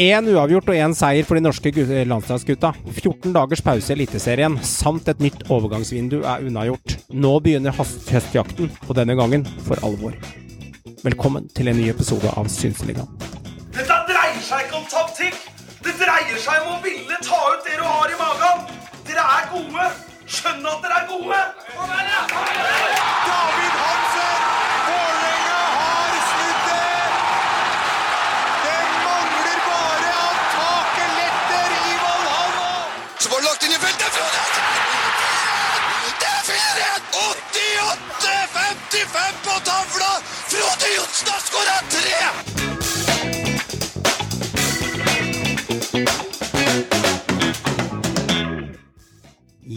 Én uavgjort og én seier for de norske landslagsgutta. 14 dagers pause i Eliteserien samt et nytt overgangsvindu er unnagjort. Nå begynner høstjakten, og denne gangen for alvor. Velkommen til en ny episode av Synseligaen. Dette dreier seg ikke om taktikk. Det dreier seg om å ville ta ut det du har i magen. Dere er gode. Skjønn at dere er gode. David Det er 4-1! 88-55 på tavla! Frode Johnsen har skåra tre!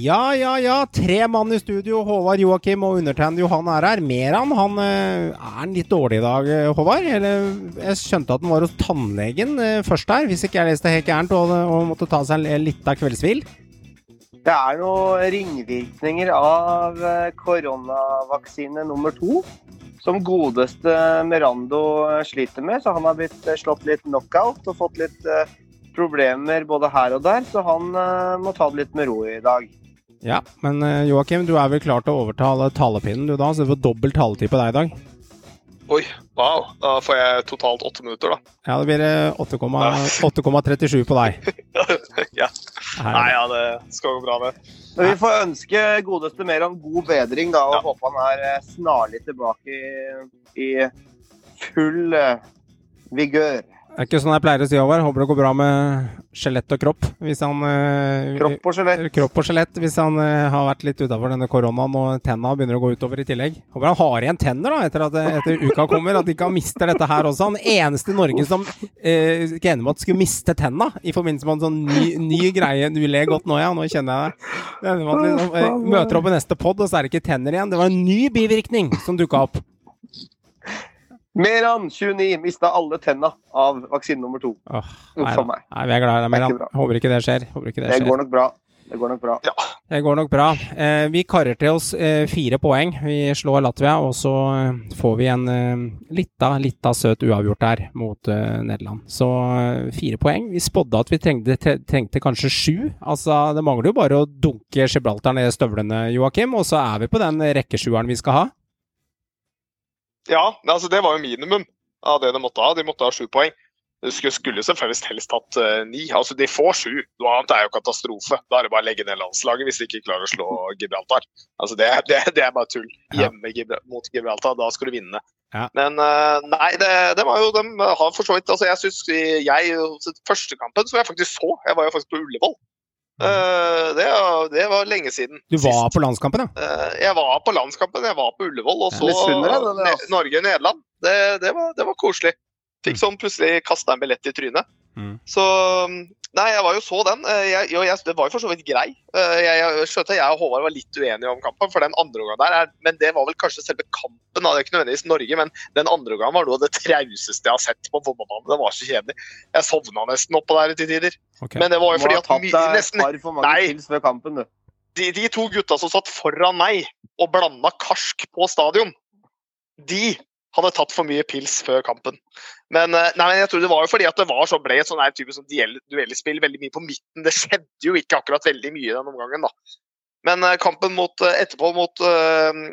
Ja, ja, ja. Tre mann i studio. Håvard, Joakim og undertegnede Johan er her. Meran, han eh, er han litt dårlig i dag, eh, Håvard? Eller, jeg skjønte at han var hos tannlegen eh, først her, hvis ikke jeg leste helt gærent, og, og måtte ta seg litt av kveldshvil. Det er noen ringvirkninger av eh, koronavaksine nummer to. Som godeste Merando sliter med. Så han har blitt eh, slått litt knockout og fått litt eh, problemer både her og der. Så han må ta det litt med ro i dag. Ja, men Joakim, du er vel klar til å overta talepinnen du da, så du får dobbel taletid på deg i dag? Oi, wow. Da får jeg totalt åtte minutter, da. Ja, det blir eh, 8,- 8,37 på deg. ja. Nei, ja, det skal gå bra, det. Men vi får ønske godeste mer om god bedring da, og Ja. håpe han er eh, snarlig tilbake i, i full eh, vigør. Det er ikke sånn jeg pleier å si, Håvard. Håper det går bra med skjelett og kropp. Hvis han eh, Kropp og skjelett. kropp og skjelett hvis han eh, har vært litt utafor denne koronaen og tenna begynner å gå utover i tillegg. Håper han har igjen tenner da, etter at etter uka kommer, at ikke han mister dette her også. Han eneste i Norge som eh, enig med at skulle miste tenna i forbindelse med en sånn ny, ny greie. Du ler godt nå, ja. Nå kjenner jeg at liksom, eh, møter opp i neste pod, og så er det ikke tenner igjen. Det var en ny bivirkning som dukka opp. Meran 29 mista alle tenna av vaksine nummer to. Oh, nei, nei, vi er glad i deg, Det er Meran. bra. Håper ikke det skjer. Håper ikke det Det skjer. går nok bra. Det går nok bra. Det går nok bra. Eh, vi karer til oss eh, fire poeng. Vi slår Latvia, og så eh, får vi en eh, lita, lita søt uavgjort der mot eh, Nederland. Så eh, fire poeng. Vi spådde at vi trengte, tre- trengte kanskje sju. Altså, det mangler jo bare å dunke Gibraltar ned i støvlene, Joakim, og så er vi på den rekkesjueren vi skal ha. Ja, altså det var jo minimum av det de måtte ha. De måtte ha sju poeng. De skulle, selvfølgelig helst hatt uh, ni. Altså, de får sju. Noe annet er jo katastrofe. Da er det bare å legge ned landslaget hvis de ikke klarer å slå Gibraltar. Altså, det, det, det er bare tull. Hjemme Gibra mot Gibraltar, da skal du vinne. Ja. Men uh, nei, det, det var jo De har for så vidt altså Jeg syns jeg Første kampen som jeg faktisk så, jeg var jo faktisk på Ullevål. Eh, det, det var lenge siden. Du var sist. på landskampen, ja? Eh, Jeg var på landskampen, jeg var på Ullevål og så. Norge-Nederland. Det, det, var, det var koselig. Fikk sånn plutselig kasta en billett i trynet. Mm. Så Nei, jeg var jo så den. Eh, Jeg, jo, jeg, det var jo for så vidt grei. Eh, Jeg, jeg skjønte jeg og Håvard var litt uenige om kampen, for den andre omgangen der er, Men det var vel kanskje selve kampen. Det er ikke nødvendigvis Norge, men den andre omgangen var noe av det trauseste jeg har sett på fotballbanen. Det var så kjedelig. Jeg sovna nesten oppå der til tider. Okay. Men det var jo fordi at mye, nesten Nei. kampen, de, de to gutta som satt foran meg og blanda karsk på stadion, de hadde tatt for mye pils før kampen. Men, eh, nei, jeg tror det var jo fordi at det var så ble et sånn type sånn duellspill veldig mye på midten. Det skjedde jo ikke akkurat veldig mye den omgangen, da. Men eh, kampen mot, eh, etterpå mot,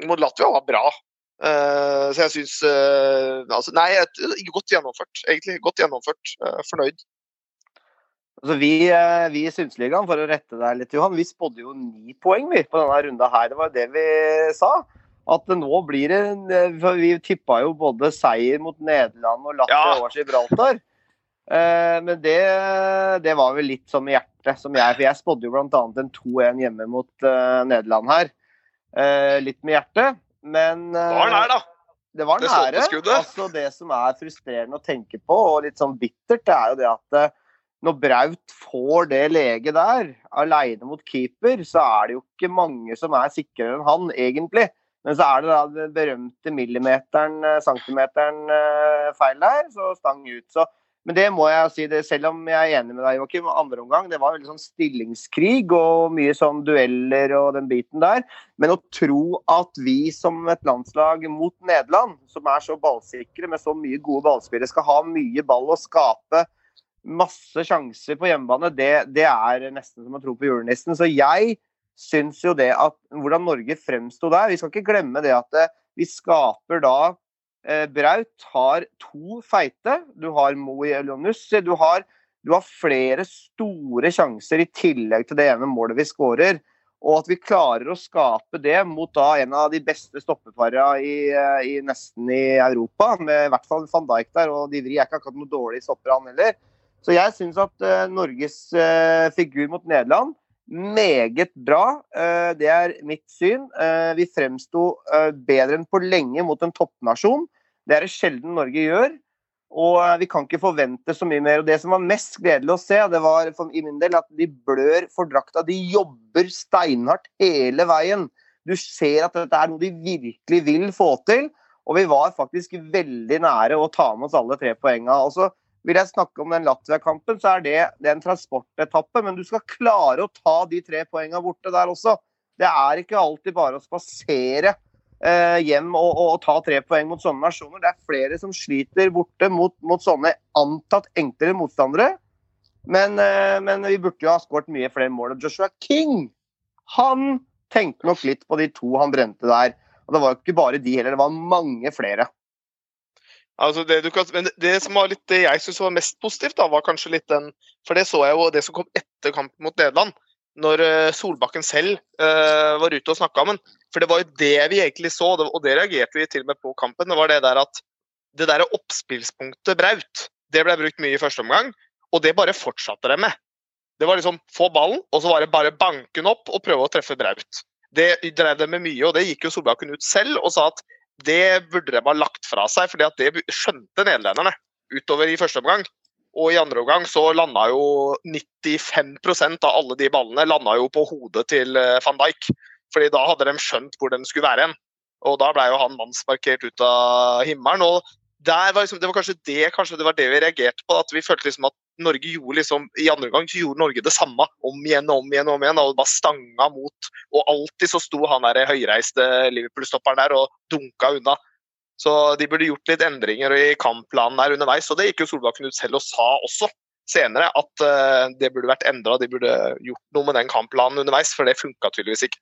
mot Latvia var bra. Så jeg syns altså, Nei, godt gjennomført, egentlig. Godt gjennomført. Fornøyd. Altså, vi, vi i Synsligaen, for å rette deg litt, Johan, vi spådde jo ni poeng vi, på denne runda her. Det var jo det vi sa. At det nå blir det en- eh, for Vi tippa jo både seier mot Nederland og Latvia Ja. og Gibraltar. Eh, men det, det var vel litt som i hjertet. Som jeg, for jeg spådde jo bl.a. en 2-1 hjemme mot uh, Nederland her. Eh, litt med hjertet. Men uh, Det var nær, da. det var Det nære. Altså det som er frustrerende å tenke på, og litt sånn bittert, det er jo det at når Braut får det leget der, aleine mot keeper, så er det jo ikke mange som er sikrere enn han, egentlig. Men så er det da den berømte millimeteren, eh, centimeteren eh, feil der, så stang ut. Så Men det må jeg si, det, selv om jeg er enig med deg, Joakim, andre omgang, det var veldig sånn stillingskrig og mye sånn dueller og den biten der. Men å tro at vi som et landslag mot Nederland, som er så ballsikre med så mye gode ballspillere, skal ha mye ball og skape masse sjanser på hjemmebane, det, det er nesten som å tro på julenissen. Så jeg syns jo det at hvordan Norge fremsto der Vi skal ikke glemme det at eh, vi skaper da eh, Braut har to feite. Du har Mo i Elionussi. Du du har flere store sjanser i tillegg til det ene målet vi skårer. Og at vi klarer å skape det mot da en av de beste stoppeparene i, eh, i, nesten i Europa, med i hvert fall van Dijk der. Og Divri er ikke akkurat noe dårlig stopper, han heller. Så jeg syns at uh, Norges uh, figur mot Nederland meget bra. Uh, det er mitt syn. vi fremsto bedre enn på lenge mot en toppnasjon. Det er det sjelden Norge gjør. Og vi kan ikke forvente så mye mer. Og det som var mest gledelig å se, det var for, i min del at de blør for drakta. De jobber steinhardt hele veien. Du ser at dette er noe de virkelig vil få til. Og vi var faktisk veldig nære å ta med oss alle tre poengene. Og så vil jeg snakke om den Latvia-kampen, så er det, det er en transportetappe. Men du skal klare å ta de tre poengene borte der også. Det er ikke alltid bare å spasere Eh, hjem og, og, ta tre poeng mot sånne nasjoner. Det er flere som sliter borte mot, mot sånne antatt enklere motstandere. Men, eh, men, vi burde jo ha skåret mye flere mål. Joshua King han tenkte nok litt på de to han brente der. Og det var jo ikke bare de heller, det var mange flere. Altså det, kan, men det, som var litt, det jeg syns var mest positivt, da, var kanskje litt den For det så jeg jo det som kom etter kampen mot Nederland når eh, Solbakken selv uh, var ute og snakka om den. For det var jo det vi egentlig så, og det reagerte vi til og med på kampen. Det var det der at det der oppspillspunktet Braut, det ble brukt mye i første omgang. Og det bare fortsatte de med. Det var liksom få ballen, og så var det bare banken opp og prøve å treffe Braut. Det drev de med mye, og det gikk jo Solbakken ut selv og sa at det burde de ha lagt fra seg, for det skjønte nederlenderne utover i første omgang. Og i andre omgang så landa jo 95% av alle de ballene landa jo på hodet til eh, van Dijk. Fordi da hadde de skjønt hvor den skulle være hen. Og da ble jo han mannsmarkert ut av himmelen. og var liksom, det var kanskje det, kanskje det var det vi reagerte på. At vi følte liksom at Norge gjorde liksom, I andre gang så gjorde Norge det samme om igjen og om igjen. og om igjen, og bare stanga mot. Og alltid så sto han der høyreiste Liverpool-stopperen der og dunka unna. Så de burde gjort litt endringer i kampplanen der underveis. Og det gikk jo Solbakken ut selv og sa også senere, at uh, det burde vært endra. De burde gjort noe med den kampplanen underveis, for det funka tydeligvis ikke.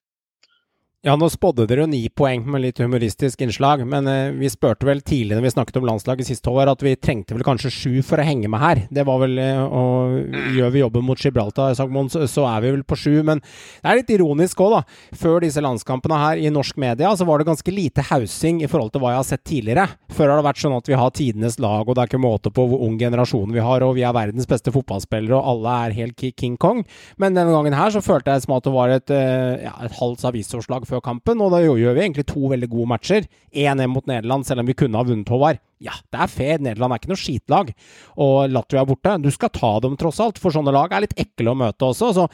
Ja, nå spådde dere jo ni poeng med litt humoristisk innslag, men eh, vi spurte vel tidlig når vi snakket om landslaget sist år, at vi trengte vel kanskje sju for å henge med her. Det var vel eh, Og gjør vi jobben mot Gibraltar, Sagmon, så er vi vel på sju. Men det er litt ironisk òg, da. Før disse landskampene her i norsk media, så var det ganske lite hausing i forhold til hva jeg har sett tidligere. Før har det vært sånn at vi har tidenes lag, og det er ikke måte på hvor ung generasjon vi har, og vi er verdens beste fotballspillere, og alle er helt King Kong. Men denne gangen her så følte jeg som at det var et, eh, ja, et halvt avisoppslag før kampen, og da gjør vi egentlig to veldig gode matcher. 1-1 mot Nederland, selv om vi kunne ha vunnet, Håvard. Ja, det er fair. Nederland er ikke noe skitlag. Og Latvia er borte. Du skal ta dem, tross alt, for sånne lag er litt ekle å møte også. Så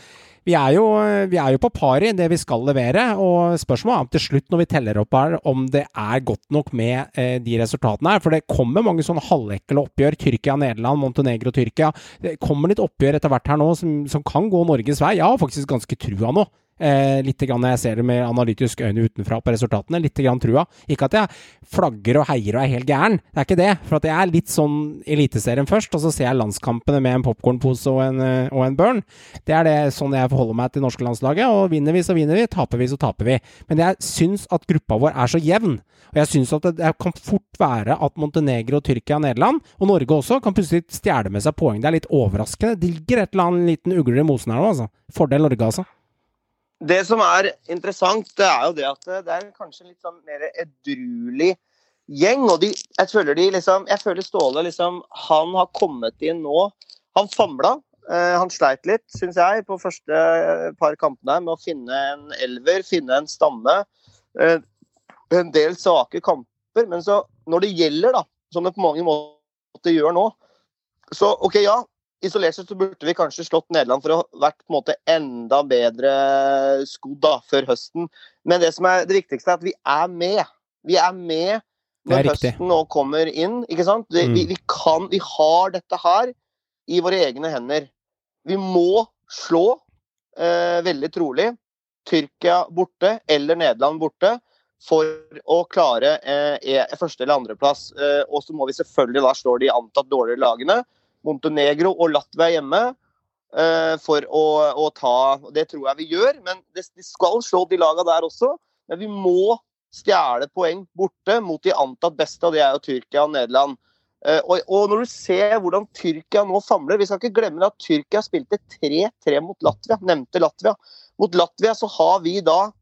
vi er jo, vi er jo på par i det vi skal levere. Og spørsmålet er til slutt, når vi teller opp her, om det er godt nok med eh, de resultatene her. For det kommer mange sånne halvekle oppgjør. Tyrkia, Nederland, Montenegro, Tyrkia. Det kommer litt oppgjør etter hvert her nå som, som kan gå Norges vei. Jeg har faktisk ganske trua nå. Eh, litt grann jeg ser det med analytisk øyne utenfra på resultatene. Litt grann trua. Ikke at jeg flagger og heier og er helt gæren, det er ikke det. For at jeg er litt sånn Eliteserien først, og så ser jeg landskampene med en popkornpose og, en, eh, og en burn. Det er det sånn jeg forholder meg til norske landslaget. Og vinner vi, så vinner vi. Taper vi, så taper vi. Men jeg syns at gruppa vår er så jevn. Og jeg syns at det, kan fort være at Montenegro, Tyrkia, Nederland, og Norge også, kan plutselig stjele med seg poeng. Det er litt overraskende. Det ligger et eller annet liten ugle i mosen her nå, altså. Fordel Norge, altså. Det som er interessant, det er jo det at det er kanskje litt sånn mer edruelig gjeng. Og de, jeg føler de liksom Jeg føler Ståle liksom Han har kommet inn nå. Han famla. Eh, han sleit litt, syns jeg, på første par kampene med å finne en elver, finne en stamme. Eh, en del svake kamper. Men så, når det gjelder, da, som det på mange måter gjør nå, så OK, ja, isolert sett så burde vi kanskje slått Nederland for å ha vært på en måte enda bedre skodd før høsten. Men det som er det viktigste, er at vi er med. Vi er med når høsten nå kommer inn. ikke sant? Vi, mm. vi, vi, kan, vi har dette her i våre egne hender. Vi må slå, eh, veldig trolig, Tyrkia borte eller Nederland borte for å klare eh, e, første- eller andreplass. Eh, og så må vi selvfølgelig da slå de antatt dårligere lagene. Montenegro og Latvia hjemme eh, for å, å ta Det tror jeg vi gjør, men det, de skal slå de lagene der også. Men vi må stjele poeng borte mot de antatt beste, og det er jo Tyrkia og Nederland. Eh, og, og når du ser hvordan Tyrkia nå famler Vi skal ikke glemme at Tyrkia spilte 3-3 mot Latvia, nevnte Latvia. Mot Latvia så har vi da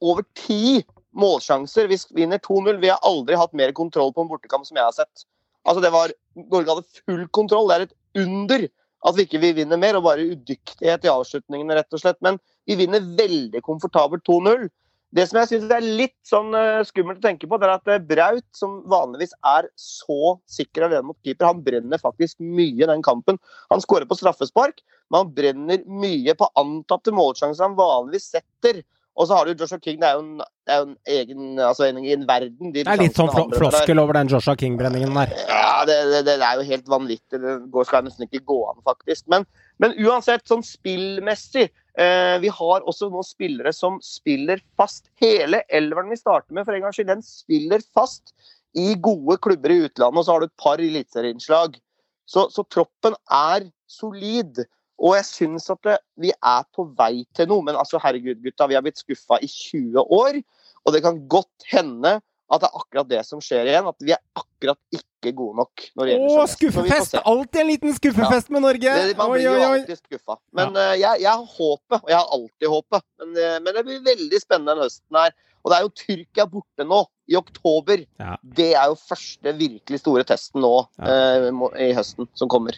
over ti målsjanser. Vi vinner 2-0. Vi har aldri hatt mer kontroll på en bortekamp som jeg har sett. Altså det var, Norge hadde full kontroll. Det er et under at vi ikke vinner mer, og bare udyktighet i avslutningene, rett og slett. Men vi vinner veldig komfortabelt 2-0. Det som jeg synes er litt sånn uh, skummelt å tenke på, det er at uh, Braut, som vanligvis er så sikker alene mot keeper, han brenner faktisk mye den kampen. Han skårer på straffespark, men han brenner mye på antatte målsjanser han vanligvis setter. Og så har du Joshua King, det er jo en, det er jo en egen altså en, en verden. De Det er litt sånn floskel over den Joshua King-brenningen der. Ja, det, det, det er jo helt vanvittig. Det går, skal nesten ikke gå an, faktisk. Men, men uansett, sånn spillmessig eh, Vi har også noen spillere som spiller fast. Hele elveren vi starter med, for en gangs skyld, den spiller fast i gode klubber i utlandet. Og så har du et par eliteserieinnslag. Så, så troppen er solid. Og jeg syns at det, vi er på vei til noe. Men altså, herregud, gutta, vi har blitt skuffa i 20 år. Og det kan godt hende at det er akkurat det som skjer igjen. At vi er akkurat ikke gode nok. når det gjelder Å, skuffefest! Alltid en liten skuffefest med Norge! Det, man Oi, blir jo oi, oi! alltid skuffa. Men eh, jeg, jeg har håpet, og jeg har alltid håpet. Men, uh, men det blir veldig spennende den høsten her. Og det er jo Tyrkia borte nå, i oktober. Ja. Det er jo første virkelig store testen nå eh, må- i høsten som kommer.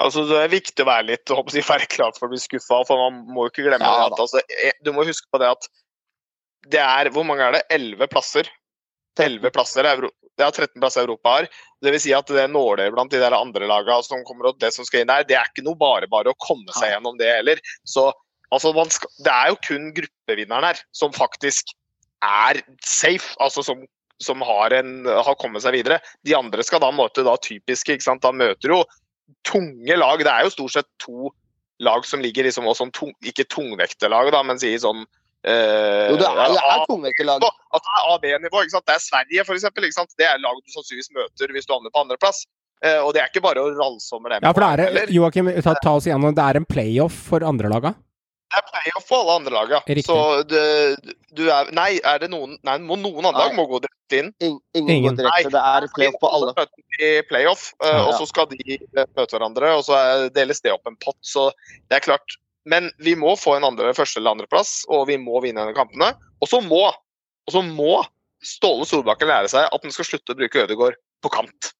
Altså, det er viktig å være litt håper jeg, være klar for å bli skuffa. For man må jo ikke glemme Ja, at altså, eh, Du må huske på det at det er Hvor mange er det? 11 plasser. 11 plasser er Euro det er 13 plasser Europa har. Det vil si at det nåler blant de der andre lagene som kommer og det som skal inn der, det er ikke noe bare bare å komme seg gjennom det heller. Så altså, skal, det er jo kun gruppevinneren her som faktisk er safe. Altså som, som har, en, har kommet seg videre. De andre skal da møte da typiske, ikke sant. Da møter jo tunge lag. Det er jo stort sett to lag som ligger liksom også sånn tung, ikke tungvekterlag, da, men sier sånn eh, Jo, det er, det er tungvekterlag. at det er AB-nivå. ikke sant? Det er Sverige, for eksempel, ikke sant? Det er lag du sannsynligvis møter hvis du havner på andreplass. Eh, og det er ikke bare å ralse over dem. Ja, for det er. Joakim, ta, ta oss igjennom. Det er en playoff for andrelaga. Det er playoff på alle andre lag, ja. Riktig. Så du, du er Nei, er det noen Nei, må noen andre lag må gå direkte inn. In, ingen, Ingen. går direkte. Det er playoff på alle. i playoff, eh, Ja. og så skal de eh, møte hverandre, og så deles det opp en pott. Så det er klart. Men vi må få en andre, første eller andreplass, og vi må vinne denne kampene. Og så må, og så må Ståle Solbakken lære seg at han skal slutte å bruke Ødegaard på kant.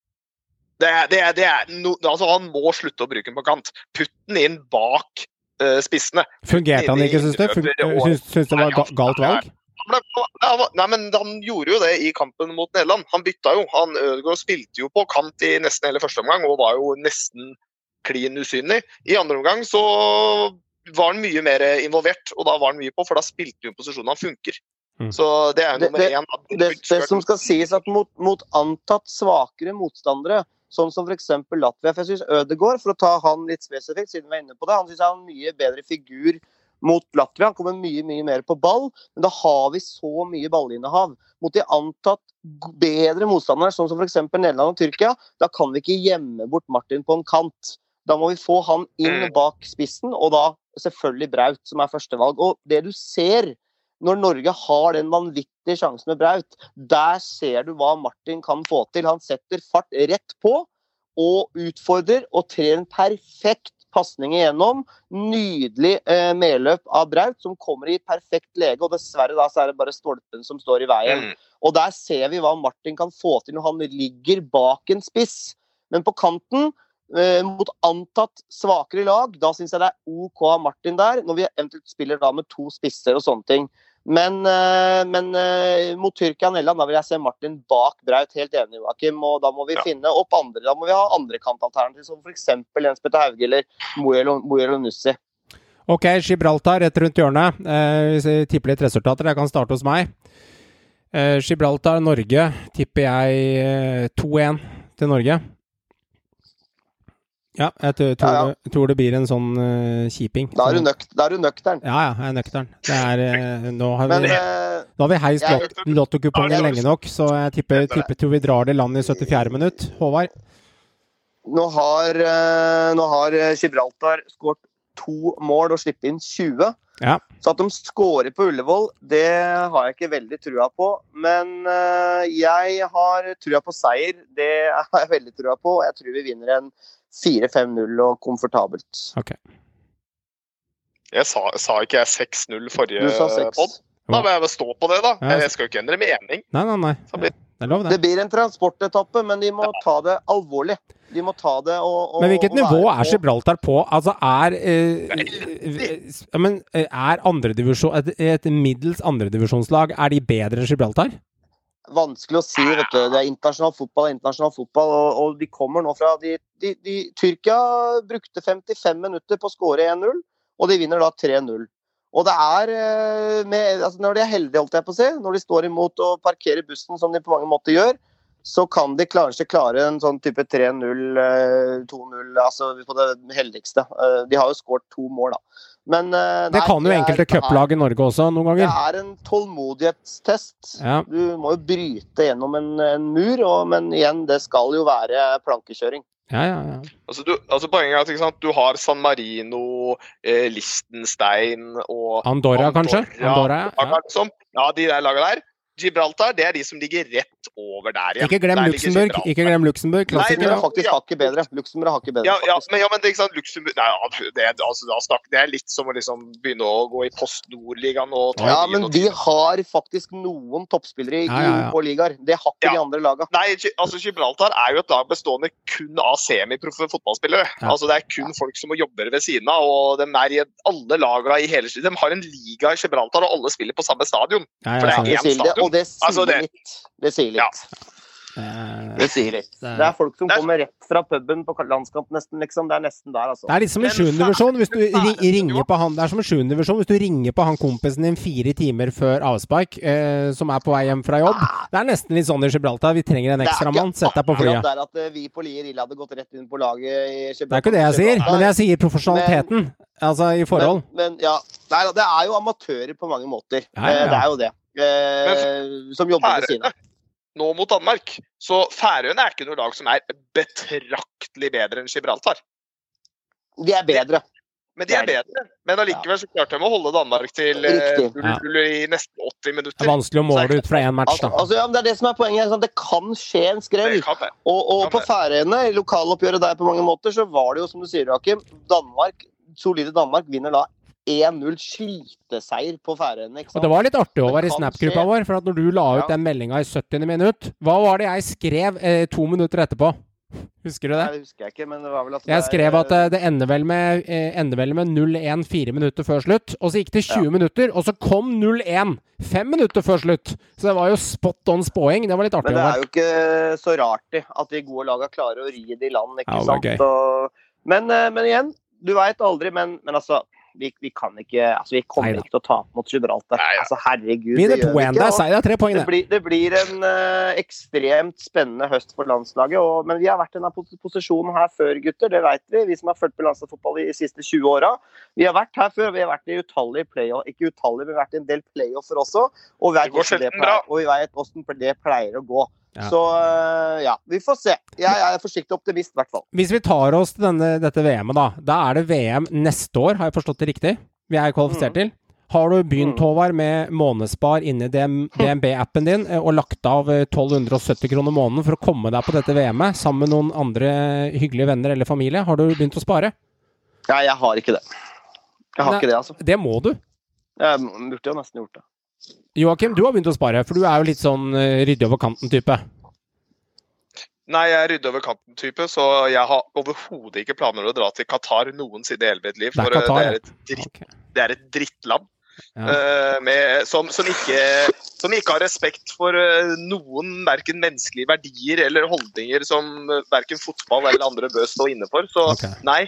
Det er, det er, det er no, altså Han må slutte å bruke den på kant. Putt den inn bak spissene. Fungerte han ikke, syns du? Syns syns det var galt valg? Nei, men Han gjorde jo det i kampen mot Nederland. Han bytta jo. Han Ødegaard spilte jo på kant i nesten hele første omgang og var jo nesten klin usynlig. I andre omgang så var han mye mer involvert, og da var han mye på, for da spilte han jo posisjonen han funker. Mm. Så det er jo nummer det- én. Det, Det, det som skal sies at mot, mot antatt svakere motstandere, sånn som f.eks. Latvia For jeg syns Ødegaard, for å ta han litt spesifikt, siden vi er inne på det, han syns jeg har en mye bedre figur mot Latvia. Han kommer mye mye mer på ball, men da har vi så mye ballinnehav. Mot de antatt bedre motstandere, sånn som f.eks. Nederland og Tyrkia, da kan vi ikke gjemme bort Martin på en kant. Da må vi få han inn Mm. bak spissen, og da selvfølgelig Braut, som er førstevalg. Og det du ser når Norge har den vanvittige sjansen med Braut, der ser du hva Martin kan få til. Han setter fart rett på og utfordrer og trer en perfekt pasning igjennom. Nydelig eh, medløp av Braut, som kommer i perfekt lege. Og dessverre da så er det bare stolpen som står i veien. Mm. Og der ser vi hva Martin kan få til når han ligger bak en spiss. Men på kanten, eh, mot antatt svakere lag, da syns jeg det er OK av Martin der. Når vi eventuelt spiller da med to spisser og sånne ting. Men, eh, men eh, mot Tyrkia og Nederland, da vil jeg se Martin bak Braut. Helt enig, Joakim. Og da må vi Ja. finne opp andre. Da må vi ha andre kantalternativer, som f.eks. Jens Petter Hauge eller Moelo Nussi. Ok, Gibraltar rett rundt hjørnet. Eh, hvis jeg tipper litt resultater, jeg kan starte hos meg. Eh, Gibraltar-Norge tipper jeg eh, 2-1 til Norge. Ja, jeg tror, tror, Ja, ja. Det, tror det blir en sånn uh, kjiping. Da er du, nøkt, da er du nøktern. Ja, ja, jeg er nøktern. Det er, uh, nå, har Men vi, eh, nå har vi heist lot- lottokupongen lenge nok, så jeg tipper, tipper tror vi drar det land i 74. minutt. Håvard? Nå har, nå har Gibraltar skåret to mål og sluppet inn 20. Ja. Så at de skårer på Ullevål, det har jeg ikke veldig trua på. Men jeg har trua på seier. Det har jeg veldig trua på. Jeg tror vi vinner en 4-5-0 og komfortabelt. Ok. Jeg sa, sa ikke jeg 6-0 forrige Du sa 6. pod? Da må jeg vel stå på det, da. Ja. Jeg skal jo ikke endre mening. Nei, nei, nei. Det er lov, Det det. blir en transportetappe, men de må ta det alvorlig. De må ta det og, og Men hvilket og nivå være er på- Gibraltar på? Altså, er eh, eh, Men eh, er andredivisjon et, et middels andredivisjonslag Er de bedre enn Gibraltar? Vanskelig å si, vet du. Det er internasjonal fotball, er internasjonal fotball, og, og de kommer nå fra de, de, de, Tyrkia brukte 55 minutter på å skåre 1-0, og de vinner da 3-0. Og det er eh, med, altså Når de er heldige, holdt jeg på å si, når de står imot og parkerer bussen som de på mange måter gjør, så kan de kanskje klare en sånn type 3-0, eh, 2-0, altså på det heldigste. Eh, De har jo skåret to mål, da. Men nei, Det kan jo er- enkelte cuplag i Norge også, noen ganger. Det er en tålmodighetstest. Ja. Du må jo bryte gjennom en, en mur, og, men igjen, det skal jo være plankekjøring. Ja, ja, ja. Altså, du, altså Poenget er at du har San Marino, eh, Liechtenstein og Andorra, kanskje? Andorra, ja. ja. Liksom. ja, de der laga der. Gibraltar det er de som ligger rett over der igjen. Ikke glem Der Luxembourg. Ikke glem Luxembourg. Nei, det Klassiker. er faktisk hakket bedre. Luxembourg er hakket bedre. Ja, ja, men, ja, men det, ikke sant, Luxembourg Nei, det, er- altså, da snak, det er litt som å liksom begynne å gå i Post Nord-ligaen og ta Ja, men ti- har faktisk noen toppspillere i Ja, ja, ja. ligaer. Det har ikke Ja. de andre lagene. Nei, altså Gibraltar er jo et lag bestående kun av semiproffe fotballspillere. Ja. Altså Det er kun folk som må jobbe ved siden av. og de er i Alle lagene i hele De har en liga i Gibraltar, og alle spiller på samme stadion. Ja, For det er. Én stadion. Og det sier Altså, det- litt. Det sier litt. Ja. Eh, Det sier litt. Det er- er folk som er- kommer rett fra puben på landskamp, nesten. liksom. Det er nesten der, altså. Det er litt som i Den sjuendedivisjon. Hvis du ringer på han Det er som i sjuendedivisjon. Hvis du ringer på han kompisen din fire timer før avspark, eh, som er på vei hjem fra jobb. Det er nesten litt sånn i Gibraltar. Vi trenger en ekstra mann ekstramann. Sett deg på flyet. der at eh, vi på Lier Ille hadde gått rett inn på laget i Det er ikke det jeg sier, men jeg sier profesjonaliteten. Altså i forhold. Men, men ja, Nei, da, det er jo amatører på mange måter. Ja, ja, ja. Eh, Det er jo det. Eh, som jobber ved siden av. nå mot Danmark. Så Færøyene er ikke noe lag som er betraktelig bedre enn Gibraltar. De er bedre. Men de er bedre. Men allikevel så klarte de å holde Danmark til eh, Riktig. i nesten 80 minutter. Det er vanskelig å måle ut fra én match, Altså, da. altså, ja, men det er det som er poenget. Sånn, det kan skje en skrell. Og, og på Færøyene, i lokaloppgjøret der på mange måter, så var det jo som du sier, Joakim, Danmark, solide Danmark vinner da 1-0 sliteseier på Færøyene. Og det var litt artig å være i Snap-gruppa vår, for at når du la ut Ja. den meldinga i 70. minutt, hva var det jeg skrev eh, to minutter etterpå? Husker du det? Nei, det? husker jeg ikke, men det var vel at Jeg skrev at eh, det ender vel med, eh, med 0-1 fire minutter før slutt. Og så gikk det 20 minutter, og så kom 0-1 fem minutter før slutt. Så det var jo spot on spåing. Det var litt artig. Men det er jo ikke så rart det, at de gode laga klarer å ri det i land, ikke Ja, sant. Og, men, eh, men igjen, du veit aldri. Men, men altså, vi, vi kan ikke Altså, vi kommer Neida. ikke til å tape mot Gibraltar. Altså, herregud. Vinner det gjør vi ikke, der, og- seier. Er tre poeng, Det det. blir, det blir en uh, ekstremt spennende høst for landslaget. Og, men vi har vært i denne posisjonen her før, gutter. Det vet vi. Vi som har fulgt med landslagsfotball de siste 20 åra. Vi har vært her før. Vi har vært i utallige playoff, ikke utallige, men vi har vært i en del playoffer også. Og vi vet hvordan det pleier, og vi vet hvordan det pleier å gå. Ja. Så eh, ja, vi får se. Jeg er forsiktig optimist, i hvert fall. Hvis vi tar oss til denne, dette VM-et, da. Da er det VM neste år, har jeg forstått det riktig? Vi er kvalifisert Mm. til. Har du begynt, Mm. Håvard, med månedsspar inni DNB-appen din eh, og lagt av eh, 1270 kroner måneden for å komme deg på dette VM-et sammen med noen andre hyggelige venner eller familie? Har du begynt å spare? Nei, jeg har ikke det. Jeg har Nei. ikke det, altså. Det må du. Jeg burde jo nesten gjort det. Joakim, du har begynt å spare, for du er jo litt sånn rydde over kanten-type. Nei, jeg er rydde over kanten-type, så jeg har overhodet ikke planer om å dra til Qatar noensinne i hele mitt liv. Det er For eh, det er et, dritt, okay. det er et drittland. Ja. eh, med, som, som, ikke, som ikke har respekt for eh, noen verken menneskelige verdier eller holdninger som verken fotball eller andre bør stå inne for. Så okay. nei.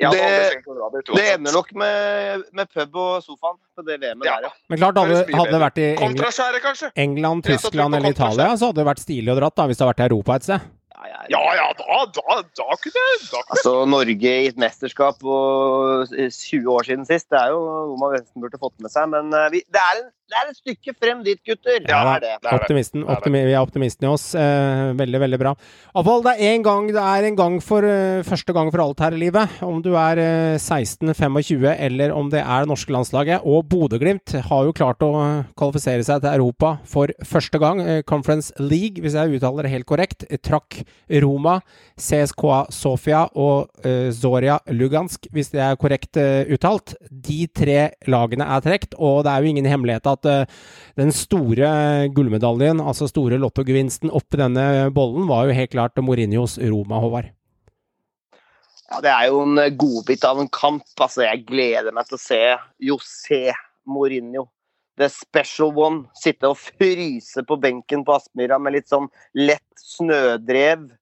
Jeg det, Det- Det ender nok med, med pub og sofaen på det VM-et Ja. der, ja. Men klart, hadde, hadde det vært i England, England Ja, Tyskland eller Italia, så hadde det vært stilig å dratt da, hvis det hadde vært i Europa et sted. Ja, Ja ja, da, da, da kunne jeg da kunne Altså, Norge i et mesterskap og 20 år siden sist, det er jo noe man nesten burde fått med seg. Men eh, vi, det, er en, det er et stykke frem dit, gutter. Ja, det er det. det er det. Optimisten, Det optimi, vi er optimisten i oss. Eh, veldig, veldig bra. Iallfall, det er en gang det er en gang for eh, første gang for alt her i livet. Om du er eh, 16-25 eller om det er det norske landslaget. Og Bodø-Glimt har jo klart å kvalifisere seg til Europa for første gang. Conference League, hvis jeg uttaler det helt korrekt, trakk Roma, CSKA Sofia og uh, Zoria Lugansk, hvis det er korrekt uh, uttalt. De tre lagene er trukket, og det er jo ingen hemmelighet at uh, den store gullmedaljen, altså store lottogevinsten oppi denne bollen, var jo helt klart Mourinhos Roma, Håvard. Ja, det er jo en godbit av en kamp. Altså, jeg gleder meg til å se José Mourinho. The special one. Sitte og fryse på benken på Aspmyra med litt sånn lett snødrev. Det er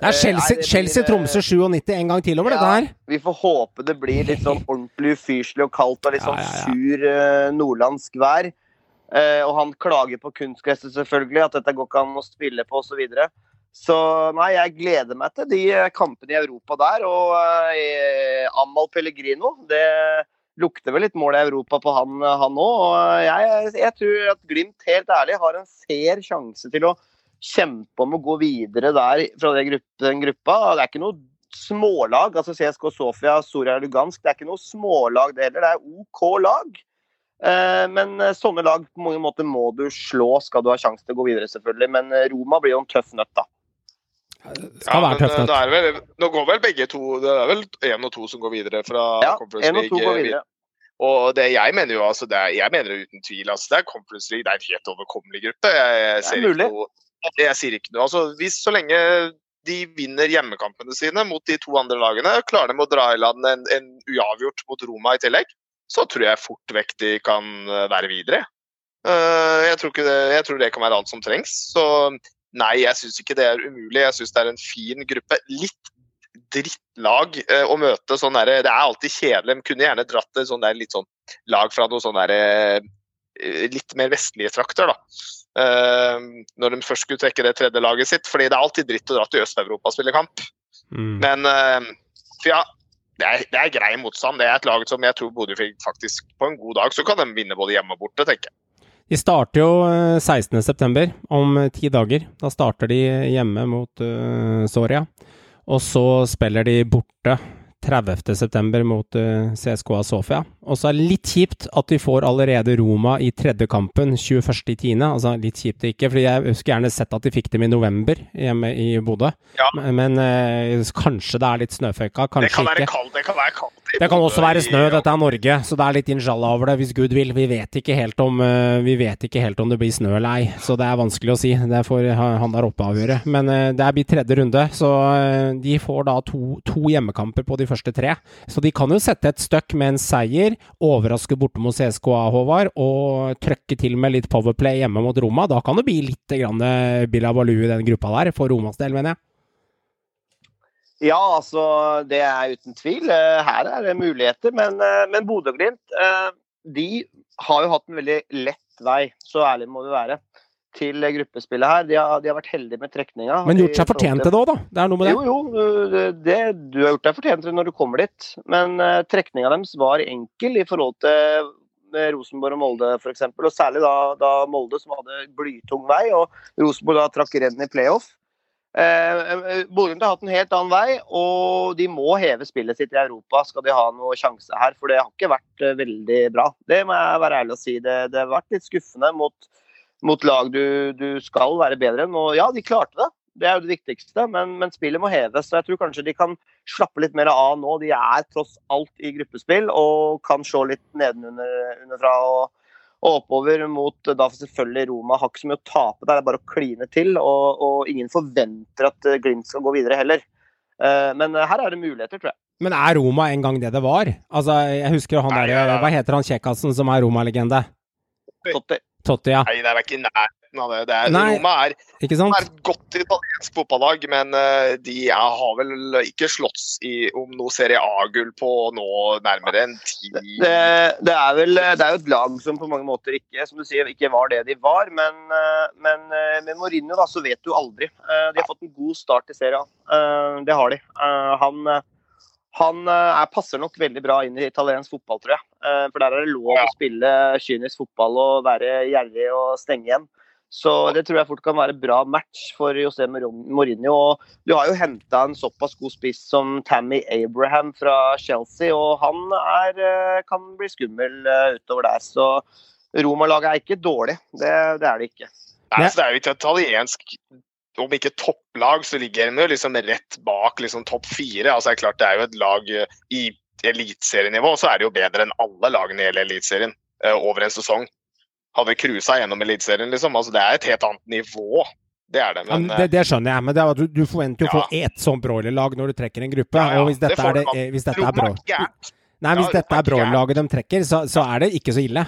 Eh, Chelsea, nei, Chelsea eh, Tromsø 97 en gang til over dette her. Vi får håpe det blir litt sånn ordentlig ufyselig og kaldt og litt sånn ja, ja. sur eh, nordlandsk vær. Og han klager på kunstgresset selvfølgelig, at dette går ikke an å spille på osv. Så, videre. så nei, jeg gleder meg til de kampene i Europa der. Og eh, Amal Pellegrino, det lukter vel litt mål i Europa på han òg. Og eh, jeg, jeg tror at Glimt helt ærlig har en fair sjanse til å kjempe om å gå videre der fra den gruppa. Det er ikke noe smålag. altså CSK Sofia, Soria Lugansk, det er ikke noe smålag det heller. Det er OK lag. Eh, Men eh, sånne lag på mange måter må du slå, skal du ha sjanse til å gå videre, selvfølgelig. Men Roma blir jo en tøff nøtt, da. Skal være men, tøft eh, det er vel, nå går vel begge to Det er vel én og to som går videre fra Ja, Conference League. og to går videre. Og det jeg mener jo altså, det er, jeg mener det uten tvil altså, det er Conference League, det er en helt overkommelig gruppe. Jeg, jeg, Det er ser ikke noe, jeg sier ikke noe. Altså, hvis så lenge de vinner hjemmekampene sine mot de to andre lagene, klarer de å dra i land en, en uavgjort mot Roma i tillegg, så tror jeg fort vekk de kan eh, være videre. Uh, jeg, tror ikke det, jeg tror det kan være alt som trengs. Så nei, jeg syns ikke det er umulig. Jeg syns det er en fin gruppe. Litt drittlag eh, å møte. sånn der, Det er alltid kjedelig. De kunne gjerne dratt det sånn der, litt sånn lag fra noen sånn der, eh, litt mer vestlige trakter. da. Eh, når de først skulle trekke det tredje laget sitt. fordi det er alltid dritt å dra til Øst-Europa og spille kamp. Mm. Men eh, ja, det er, det er grei motstand. Det er et lag som jeg tror Bodø faktisk på en god dag så kan de vinne både hjemme og borte, tenker jeg. De starter jo eh, 16.9., om eh, ti dager. Da starter de hjemme mot uh, Soria. Og så spiller de borte 30.9. mot uh, CSKA Sofia. Og så er det litt kjipt at de får allerede Roma i tredje kampen 21.10. Altså litt kjipt ikke, for jeg skulle gjerne sett at de fikk dem i november hjemme i Bodø. Ja. Men, men eh, kanskje det er litt snøføyka, Det kanskje kan ikke. Kald, Det kan være kaldt. Det kan også være snø, dette er Norge, så det er litt inshallah over det, hvis Gud vil. Vi vet ikke helt om, eh, vi vet ikke helt om det blir snø eller ei, så det er vanskelig å si. Det får han der oppe avgjøre. Men det det blir tredje runde, så eh, de får da to, to hjemmekamper på de første tre. Så de kan jo sette et støkk med en seier, overraske borte mot CSKA, Håvard, og trøkke til med litt powerplay hjemme mot Roma. Da kan det bli litt grann eh, Billa Balu i den gruppa der, for Romas del, mener jeg. Ja, altså, det er uten tvil. Eh, Her er det muligheter. Men, eh, men Bodø-Glimt de har jo hatt en veldig lett vei, så ærlig må du være, til gruppespillet her. De har, de har vært heldige med trekninga. Men gjort seg fortjent til det òg, da. Det er noe med det. Jo, jo. Det, det- du har gjort deg fortjent til det når du kommer dit. Men uh, trekninga deres var enkel i forhold til eh, Rosenborg og Molde f.eks. Og særlig da, da Molde, som hadde blytung vei, og Rosenborg da trakk renn i playoff. Eh, eh, Bodø-Glimt har hatt en helt annen vei, og de må heve spillet sitt i Europa skal de ha noe sjanse her. For det har ikke vært veldig bra. Det må jeg være ærlig å si. Det, det har vært litt skuffende mot, mot lag du, du skal være bedre enn. Og ja, de klarte det. Det er jo det viktigste, men, men spillet må heves. Så jeg tror kanskje de kan slappe litt mer av nå. De er tross alt i gruppespill og kan se litt nedenunderfra og, og oppover mot da selvfølgelig Roma. Har ikke så mye å tape der, det er bare å kline til. Og, og ingen forventer at eh, Glimt skal gå videre heller. Eh, Men eh, her er det muligheter, tror jeg. Men er Roma en gang det det var? Altså, jeg husker han der. Hva heter han kjekkasen som er Roma-legende? Totti. Totti, ja. Nei, det er ikke i nærheten av det. det er, Nei. Roma er, Ikke sant? er et godt italiensk fotballag, men eh, de er, har vel ikke slåss i, om noe Serie A-gull på nå nærmere enn ti Det, det, er vel, det er jo et lag som på mange måter ikke som du sier, ikke var det de var. Men, eh, men eh, med Mourinho da, så vet du aldri. De har fått en god start i serien. Eh, Det har de. Han, han passer nok veldig bra inn i italiensk fotball, tror jeg. Eh, For der er det lov Ja. å spille kynisk fotball og være gjerrig og stenge igjen. Så det tror jeg fort kan være bra match for José Mourinho. Og du har jo henta en såpass god spiss som Tammy Abraham fra Chelsea, og han er, eh, kan bli skummel eh, utover der. Så Roma-laget er ikke dårlig. Det, det er det ikke. Nei, så det er jo ikke italiensk Om ikke topplag, så ligger de jo liksom rett bak liksom topp fire. Altså, det er klart det er jo et lag i eliteserienivå, så er det jo bedre enn alle lagene i hele eliteserien eh, over en sesong. Hadde cruisa gjennom eliteserien, liksom. Altså, det er et helt annet nivå. Det er det. Ja, Men, men det, det skjønner jeg, men det er, du, du forventer jo å Ja. få ett sånn broilerlag når du trekker en gruppe. Ja, ja, Og hvis dette det er, det, eh, hvis dette eh, er, gærent. nei, hvis Ja, dette er er broilerlaget de trekker, så, så er det ikke så ille.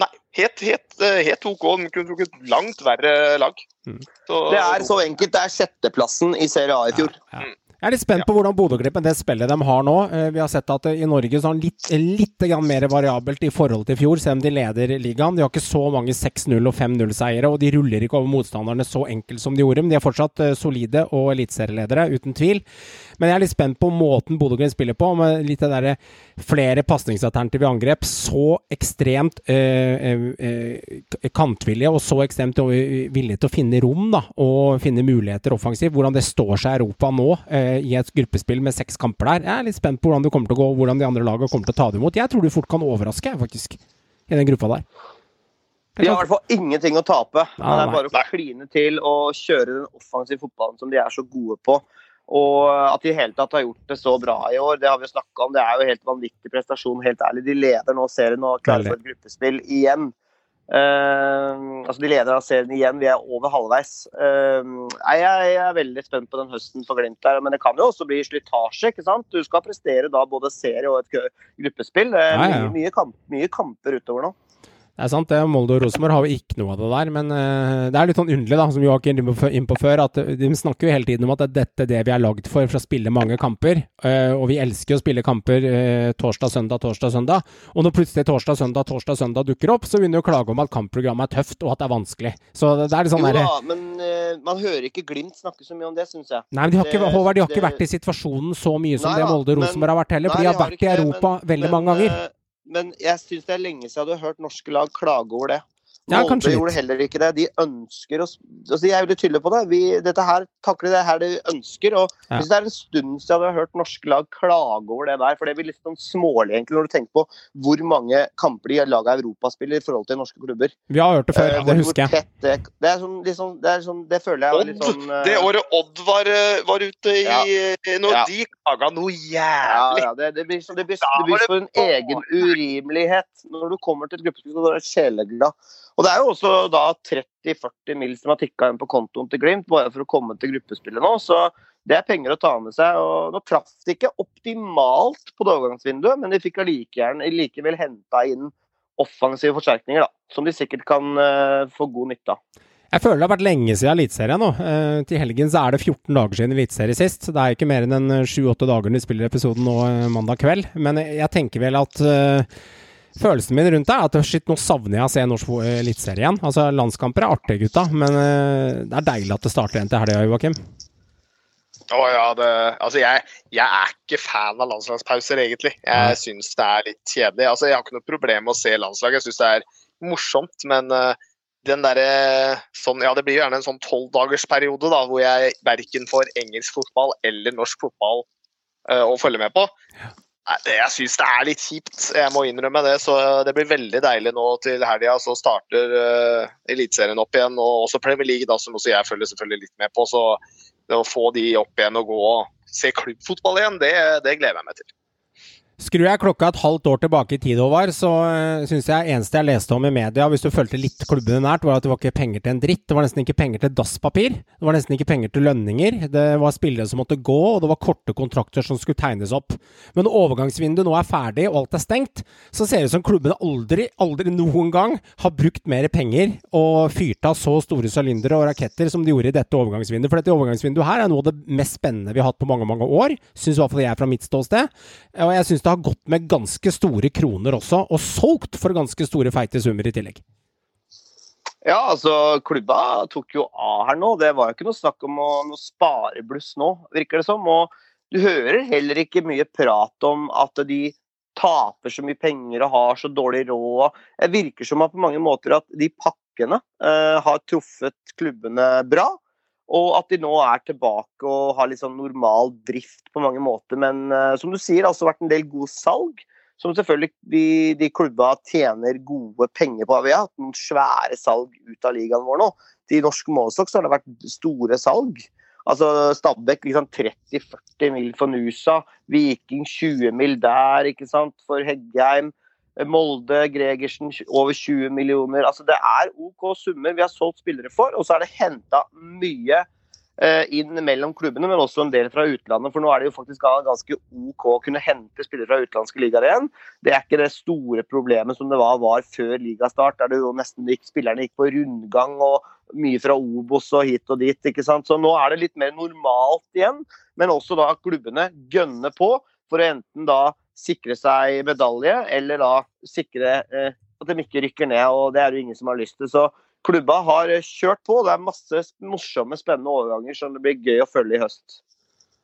Nei, helt, helt, eh, helt OK. De kunne trukket langt verre lag. Mm. Så, Det er så enkelt. Det er sjetteplassen i Serie A i fjor. Ja, ja. Jeg er litt spent på hvordan Bodø-Glipp det spillet de har nå. Eh, Vi har sett at eh, i Norge så er det litt, litt grann mer variabelt i forhold til i fjor, selv om de leder ligaen. De har ikke så mange 6-0 og 5-0-seiere, og de ruller ikke over motstanderne så enkelt som de gjorde. Men de er fortsatt eh, solide og eliteserieledere, uten tvil. Men jeg er litt spent på måten Bodø-Glimt spiller på, med litt det derre flere pasningsalternativer i angrep. Så ekstremt øh, øh, eh, kantvillige og så ekstremt eh, villige til å finne rom da, og finne muligheter offensivt. Hvordan det står seg i Europa nå øh, i et gruppespill med seks kamper der. Jeg er litt spent på hvordan det kommer til å gå, og hvordan de andre lagene kommer til å ta det imot. Jeg tror du fort kan overraske, faktisk, i den gruppa der. De har i hvert fall ingenting å tape. Men det er bare å kline til og kjøre den offensive fotballen som de er så gode på. Og at de i hele tatt har gjort det så bra i år, det har vi snakka om. Det er jo helt vanvittig prestasjon, helt ærlig. De leder nå serien og klarer for et gruppespill igjen. Uh, altså De leder av serien igjen. Vi er over halvveis. Uh, nei, jeg er veldig spent på den høsten for Glimt der. Men det kan jo også bli slitasje. ikke sant? Du skal prestere da både serie og et gruppespill. Ja. Mye, mye, kamp, mye kamper utover nå. Det er sant, det. Molde og Rosenborg har jo ikke noe av det der. Men uh, det er litt sånn underlig, da, som Joakim var inn på før, at eh, de snakker jo hele tiden om at det er dette det vi er lagd for, for å spille mange kamper. Uh, og vi elsker å spille kamper uh, torsdag, søndag, torsdag, søndag. Og når plutselig torsdag, søndag, torsdag, søndag dukker opp, så begynner de å klage om at kampprogrammet er tøft, og at det er vanskelig. Så det, det er litt sånn jo da, men man hører ikke Glimt snakke så mye om det, syns jeg. Nei, men de har ikke, Det- Håvard, de har ikke vært i situasjonen så mye som Nei det Molde og Rosenborg har vært heller, for de har vært i det, Europa men- veldig men, mange ganger. Men jeg syns det er lenge siden jeg hadde hørt norske lag klage over det. Ja, Molde kanskje litt. gjorde heller ikke det. De ønsker å altså De er veldig tydelige på det. Vi, dette her takler det her de ønsker. og Ja. hvis Det er en stund siden jeg har hørt norske lag klage over det der. For det blir litt sånn smålig egentlig når du tenker på hvor mange kamper de laga av Europa spiller i forhold til norske klubber. Vi har hørt det før, Eh, ja, det husker jeg. Det, det er sånn, sånn, det, er sånn, det føler jeg er litt sånn uh, det året Odd var, eh, var ute i Ja. Når Ja. de klaga noe jævlig. ja det, det, blir, så det, blir, det blir for en egen urimelighet når du kommer til et gruppespill og du er sjeleglad. Og det er jo også da 30-40 mil som har tikka inn på kontoen til Glimt bare for å komme til gruppespillet nå, så det er penger å ta med seg. og Nå traff de ikke optimalt på det overgangsvinduet, men de fikk likevel henta inn offensive forsterkninger, da, som de sikkert kan uh, få god nytte av. Jeg føler det har vært lenge siden Eliteserien nå. Uh, til helgen så er det 14 dager siden Eliteserien sist. Det er ikke mer enn en 7-8 dager når vi spiller episoden nå uh, mandag kveld. Men jeg, tenker vel at følelsen min rundt det er at shit, nå savner jeg å se norsk fo- eliteserie igjen. Altså, landskamper er artig, gutta, men eh, det er deilig at det starter igjen til helga, Joakim. Å ja, det, altså jeg, jeg er ikke fan av landslagspauser, egentlig. Jeg syns det er litt kjedelig. Altså, jeg har ikke noe problem med å se landslaget, jeg syns det er morsomt. Men uh, den derre sånn, Ja, det blir jo gjerne en sånn tolvdagersperiode da, hvor jeg verken får engelsk fotball eller norsk fotball uh, å følge med på. Jeg syns det er litt kjipt, jeg må innrømme det. Så det blir veldig deilig nå til helga. Så starter uh, Eliteserien opp igjen, og også Premier League, da, som også jeg følger selvfølgelig litt med på. Så det å få de opp igjen og gå og se klubbfotball igjen, det, det gleder jeg meg til. Skrur jeg klokka et halvt år tilbake i tid, Håvard, så uh, syns jeg eneste jeg leste om i media, hvis du fulgte litt klubbene nært, var at det var ikke penger til en dritt. Det var nesten ikke penger til dasspapir. Det var nesten ikke penger til lønninger. Det var spillere som måtte gå, og det var korte kontrakter som skulle tegnes opp. Men overgangsvinduet nå er ferdig og alt er stengt, så ser det ut som klubbene aldri, aldri noen gang har brukt mer penger og fyrt av så store sylindere og raketter som de gjorde i dette overgangsvinduet. For dette overgangsvinduet her er noe av det mest spennende vi har hatt på mange, mange år. Syns i hvert fall jeg fra mitt ståsted. Og jeg syns det har gått med ganske store kroner også, og solgt for ganske store, feite summer i tillegg. Ja, altså klubba tok jo av her nå. Det var jo ikke noe snakk om å, noe sparebluss nå, virker det som. Og du hører heller ikke mye prat om at de taper så mye penger og har så dårlig råd. Det virker som at på mange måter at de pakkene eh, har truffet klubbene bra. Og at de nå er tilbake og har litt sånn normal drift på mange måter. Men uh, som du sier, det har også vært en del god salg. Som selvfølgelig de, de klubba tjener gode penger på. Vi har hatt noen svære salg ut av ligaen vår nå. Til norsk målestokk har det vært store salg. Altså Stabæk liksom 30-40 mil for Nusa. Viking 20 mil der, ikke sant, for Heggheim. Molde, Gregersen over 20 millioner. Altså Det er OK summer vi har solgt spillere for, og så er det henta mye eh, inn mellom klubbene, men også en del fra utlandet. For nå er det jo faktisk ganske OK å kunne hente spillere fra utenlandske ligaer igjen. Det er ikke det store problemet som det var, var før ligastart, der det jo nesten gikk, spillerne gikk på rundgang og mye fra Obos og hit og dit. ikke sant? Så nå er det litt mer normalt igjen, men også da klubbene gønner på for å enten da sikre seg medalje, eller da sikre eh, at de ikke rykker ned. og Det er jo ingen som har lyst til. Så klubba har eh, kjørt på. Det er masse morsomme, spennende overganger som det blir gøy å følge i høst.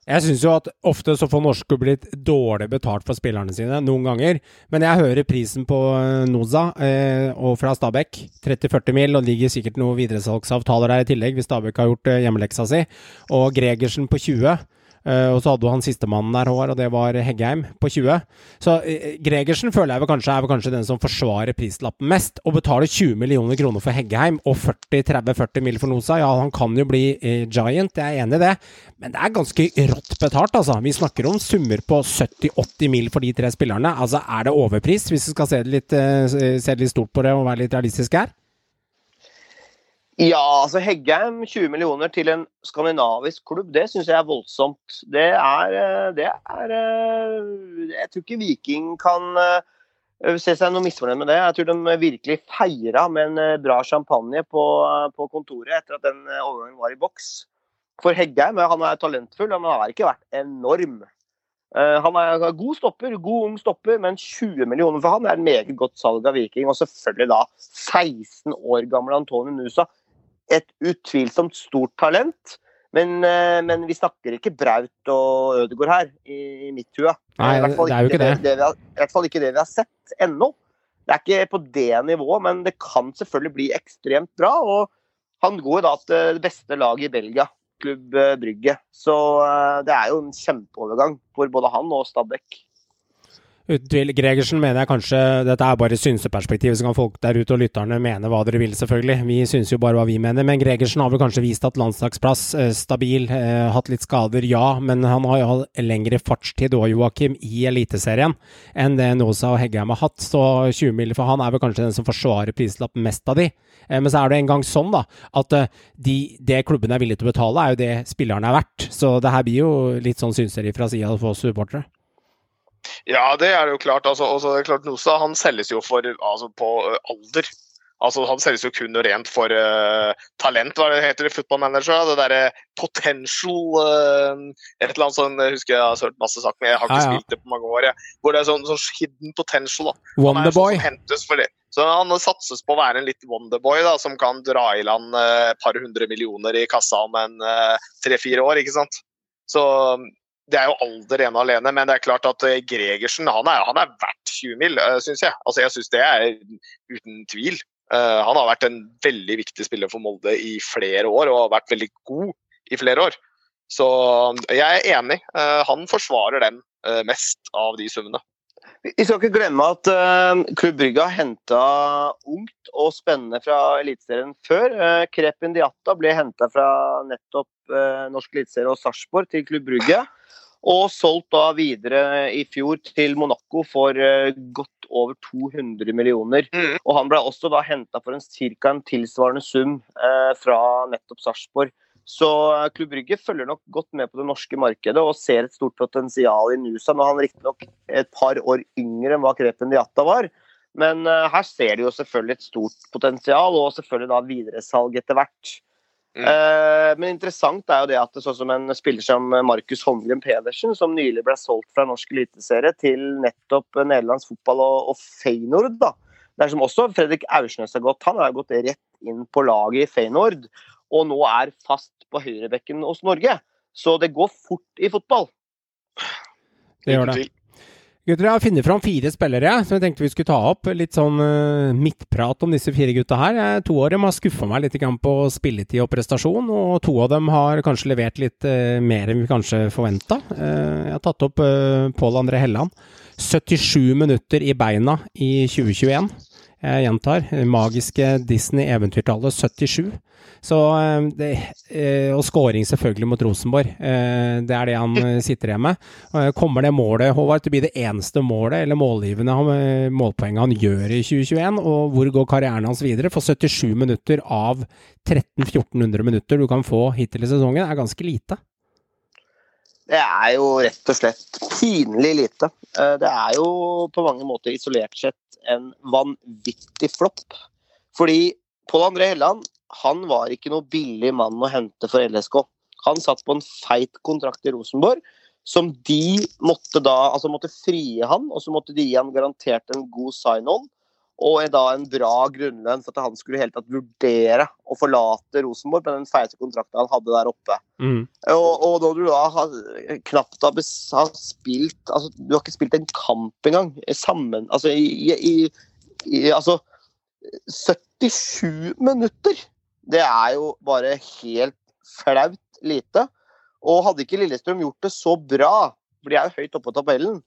Jeg syns jo at ofte så får norske blitt dårlig betalt for spillerne sine, noen ganger. Men jeg hører prisen på eh, Noza eh, og fra Stabæk, 30-40 mil, og det ligger sikkert noen videresalgsavtaler der i tillegg, hvis Stabæk har gjort hjemmeleksa si. Og Gregersen på 20. Uh, og så hadde han sistemannen der, hår, og det var Heggheim på 20. Så uh, Gregersen føler jeg vel kanskje er vel kanskje den som forsvarer prislappen mest. Å betale 20 millioner kroner for Heggheim og 40-30-40 mill. for Nosa, ja, han kan jo bli uh, giant, jeg er enig i det. Men det er ganske rått betalt, altså. Vi snakker om summer på 70-80 mil for de tre spillerne. Altså, er det overpris, hvis vi skal se det litt, se litt stort på det og være litt realistisk her? Ja, altså Heggheim 20 millioner til en skandinavisk klubb, det syns jeg er voldsomt. Det er, eh, det er eh, Jeg tror ikke Viking kan eh, se seg noe misfornøyd med det. Jeg tror de virkelig feira med en bra champagne på, på, kontoret etter at den overgangen var i boks. For Heggheim han er talentfull, men han har ikke vært enorm. Han er god stopper, god ung stopper, men 20 millioner for han er et meget godt salg av Viking. Og selvfølgelig da 16 år gamle Antonio Nusa et utvilsomt stort talent. Men, eh, men, vi snakker ikke Braut og Ødegaard her, i, mitt hue. Nei, det er jo ikke det. det, har, I hvert fall ikke det vi har sett ennå. Det er ikke på det nivået, men det kan selvfølgelig bli ekstremt bra. Og han går da til det beste laget i Belgia, Klubb Brygge. Så eh, det er jo en kjempeovergang for både han og Stabæk. Uten tvil. Gregersen mener jeg kanskje Dette er bare synseperspektiv, så kan folk der ute og lytterne mene hva dere vil, selvfølgelig. Vi syns jo bare hva vi mener. Men Gregersen har vel kanskje vist at landslagsplass, eh, stabil, eh, hatt litt skader, ja. Men han har jo hatt lengre fartstid òg, Joakim, i Eliteserien enn det Nosa og Heggheim har hatt. Så 20 mil for han er vel kanskje den som forsvarer prislappen mest av de. Eh, men så er det en gang sånn, da, at de, det klubben er villig til å betale, er jo det spillerne er verdt. Så det her blir jo litt sånn synseri fra sida for supportere. Ja, det er jo klart. Altså, også, det er klart Nosa han selges jo for, altså, på uh, alder. Altså, Han selges jo kun og rent for uh, talent, hva det heter det, football manager. Det derre potential uh, Et eller annet sånn jeg husker jeg har hørt masse sagt, men jeg har ikke ja, ja. spilt det på mange år. Jeg, hvor det er sånn, sånn hidden potential. da. Wonderboy. Sånn så han satses på å være en litt wonderboy da, som kan dra i land et par hundre millioner i kassa om en tre-fire år. ikke sant? Så det er jo alder ene alene, men det er klart at eh, Gregersen han er, han er verdt 20 mil, eh, syns jeg. Altså, jeg syns det er uten tvil. Uh, han har vært en veldig viktig spiller for Molde i flere år, og har vært veldig god i flere år. Så jeg er enig. Uh, han forsvarer den uh, mest av de summene. Vi skal ikke glemme at uh, Klubb Brygge har henta ungt og spennende fra Eliteserien før. Uh, Krepin Diatta ble henta fra nettopp uh, norsk eliteserie og Sarpsborg til Klubb Brygge. Og solgt da videre i fjor til Monaco for eh, godt over 200 millioner. Mm. Og han ble også da henta for en ca. en tilsvarende sum eh, fra nettopp Sarpsborg. Så eh, Klubb Brygge følger nok godt med på det norske markedet og ser et stort potensial i Nusa. Nå er han riktignok et par år yngre enn hva Krepen Diatta var. Men eh, her ser de jo selvfølgelig et stort potensial, og selvfølgelig da videresalg etter hvert. Mm. Eh, men interessant er jo det at det sånn som en spiller som Markus Holmgren Pedersen, som nylig ble solgt fra norsk eliteserie til nettopp nederlandsk fotball og, og Feyenoord, da. Der som også Fredrik Aursnes har gått. Han har gått rett inn på laget i Feyenoord, og nå er fast på høyrebekken hos Norge. Så det går fort i fotball. Det gjør det. Gutter, jeg har funnet fram fire spillere som jeg tenkte vi skulle ta opp. Litt sånn uh, midtprat om disse fire gutta her. Eh, to av dem har skuffa meg litt på spilletid og prestasjon, og to av dem har kanskje levert litt uh, mer enn vi kanskje forventa. jeg har tatt opp uh, Pål André Helland. 77 minutter i beina i 2021. Jeg gjentar, magiske Disney-eventyrtallet 77. Så eh, det, eh, Og scoring selvfølgelig mot Rosenborg. Eh, Det er det han sitter igjen med. Kommer det målet, Håvard, til å bli det eneste målet eller målgivende målpoenget han gjør i 2021? Og hvor går karrieren hans videre? For 77 minutter av 1300-1400 minutter du kan få hittil i sesongen, er ganske lite. Det er jo rett og slett pinlig lite. Det er jo på mange måter isolert sett en vanvittig flopp. Fordi Pål André Helland han var ikke noe billig mann å hente for LSK. Han satt på en feit kontrakt i Rosenborg som de måtte da altså måtte frie han, og så måtte de gi han garantert en god sign-on. Og er da en bra grunnlønn for at han skulle helt tatt vurdere å forlate Rosenborg med den feite kontrakten han hadde der oppe. Og, og når du da har, knapt har, har spilt altså, Du har ikke spilt en kamp engang sammen Altså i, i, i Altså 77 minutter! Det er jo bare helt flaut lite. Og hadde ikke Lillestrøm gjort det så bra, for de er jo høyt oppe på tabellen,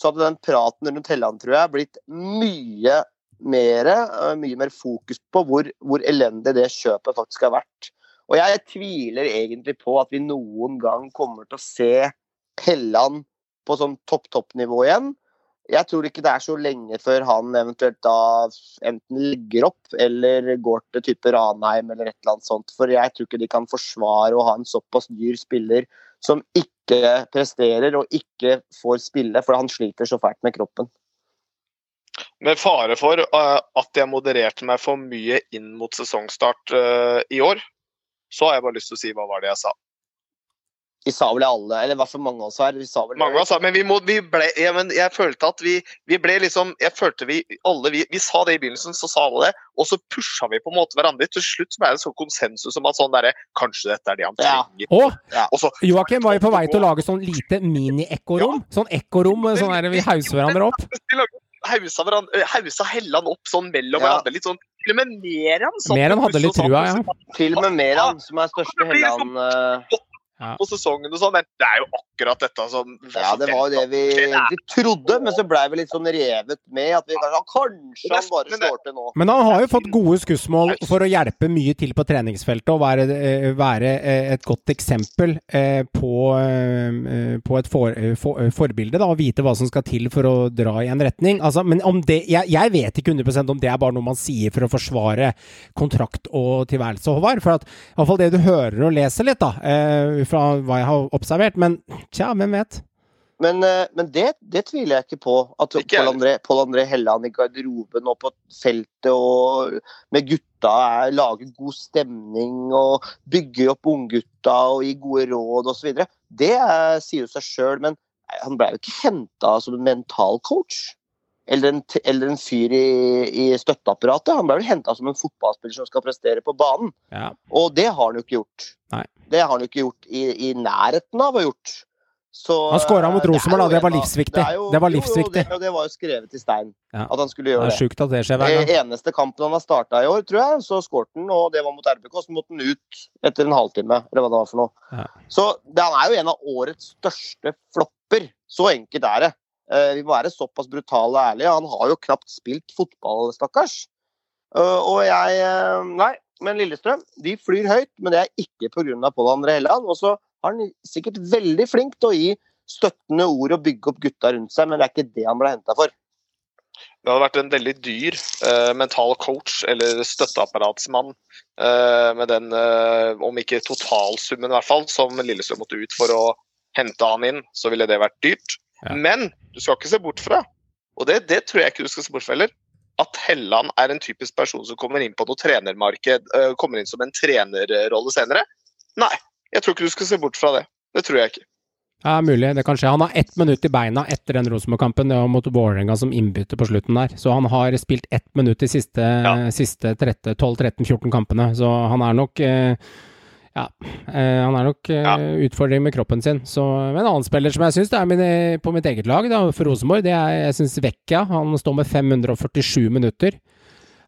så hadde den praten rundt Helland, tror jeg, blitt mye mer, øh, mye mer fokus på hvor, hvor elendig det kjøpet faktisk har vært. Og jeg tviler egentlig på at vi noen gang kommer til å se Helland på sånn topp-topp-nivå igjen. Jeg tror ikke det er så lenge før han eventuelt da enten legger opp eller går til type Ranheim eller et eller annet sånt. For jeg tror ikke de kan forsvare å ha en såpass dyr spiller som ikke presterer og ikke får spille, for han sliter så fælt med kroppen. Med fare for eh, at jeg modererte meg for mye inn mot sesongstart eh, i år, så har jeg bare lyst til å si hva var det jeg sa. Vi sa vel alle, eller i hvert fall mange av oss her, vi sa vel Mange av oss sa, men vi, må, vi ble ja, men Jeg følte at vi, vi ble liksom Jeg følte vi alle vi, vi sa det i begynnelsen, så sa alle det, og så pusha vi på en måte hverandre. Til slutt så ble det sånn konsensus om at sånn derre Kanskje dette er det han Ja. trenger. ja. Og så Joakim var jo på vei til å lage sånn lite mini-ekkorom. Sånn ekkorom sånn der vi hauser hverandre opp. Vi lagde- Hausa, hausa Helland opp sånn mellom Ja. hverandre. Litt sånn Til og med Meran. enn sånn. Mer hadde litt trua, ja. Til og med Meran, som er største Helland eh, På sesongen og sånn. Men det er jo akkurat dette som Ja, det var jo det vi egentlig trodde, men så blei vi litt sånn revet med at vi kanskje, kanskje han bare står slår til nå. Men han har jo fått gode skussmål for å hjelpe mye til på treningsfeltet og være, eh, være eh, et godt eksempel eh, på, på et for, for, forbilde, da, og vite hva som skal til for å dra i en retning. Altså, men om det, jeg, jeg vet ikke 100 om det er bare noe man sier for å forsvare kontrakt og tilværelse, Håvard. For at, i hvert fall det du hører og leser litt, da, fra hva jeg har observert. Men tja, hvem vet? Men, eh, men det, det tviler jeg ikke på. At Pål André, André Helland i garderoben og på feltet og med gutta er, lager god stemning og bygger opp unggutta og gir gode råd osv. Det er, sier jo seg sjøl, men han ble jo ikke henta som en mentalcoach. Eller en, eller en fyr i, i støtteapparatet. Han ble vel henta som en fotballspiller som skal prestere på banen. Ja. Og det har han jo ikke gjort. Nei. Det har han jo ikke gjort i, i nærheten av å ha gjort. Så, Han skåra mot eh, det Rosenborg, da. Det var livsviktig. jo- Det var jo, jo, det, og det var jo skrevet i stein Ja. at han skulle Det gjøre det. at det skjer hver gang. Eh, eneste kampen han har starta i år, tror jeg, så skårte han, og det var mot RBK. Så måtte han ut etter en halvtime, eller hva det var for noe. Ja. Så det, han er jo en av årets største flopper. Så enkelt er det. Eh, vi må være såpass brutale og ærlige. Han har jo knapt spilt fotball, stakkars. Eh, og jeg eh, Nei, men Lillestrøm, de flyr høyt, men det er ikke pga. Pål André Helland. Og så er han sikkert veldig flink til å gi støttende ord og bygge opp gutta rundt seg, men det er ikke det han ble henta for. Det hadde vært en veldig dyr eh, mental coach eller støtteapparatsmann eh, med den, eh, om ikke totalsummen i hvert fall, som Lillestrøm måtte ut for å hente han inn, så ville det vært dyrt. Ja. Men du skal ikke se bort fra, og det, det tror jeg ikke du skal se bort fra heller, at Helland er en typisk person som kommer inn på noe trenermarked, eh, kommer inn som en trenerrolle senere. Nei, jeg tror ikke du skal se bort fra det. Det tror jeg ikke. Ja, mulig. Det kan skje. Han har ett minutt i beina etter den Rosenborg-kampen. Det var mot Vålerenga som innbytter på slutten der. Så han har spilt ett minutt de siste, Ja. siste 12-13-14 kampene. Så han er nok eh, ja, eh, han er nok eh, Ja. utfordring med kroppen sin. Så, men en annen spiller som jeg syns er mine, på mitt eget lag da, for Rosenborg, det er jeg Vecchia. Han står med 547 minutter.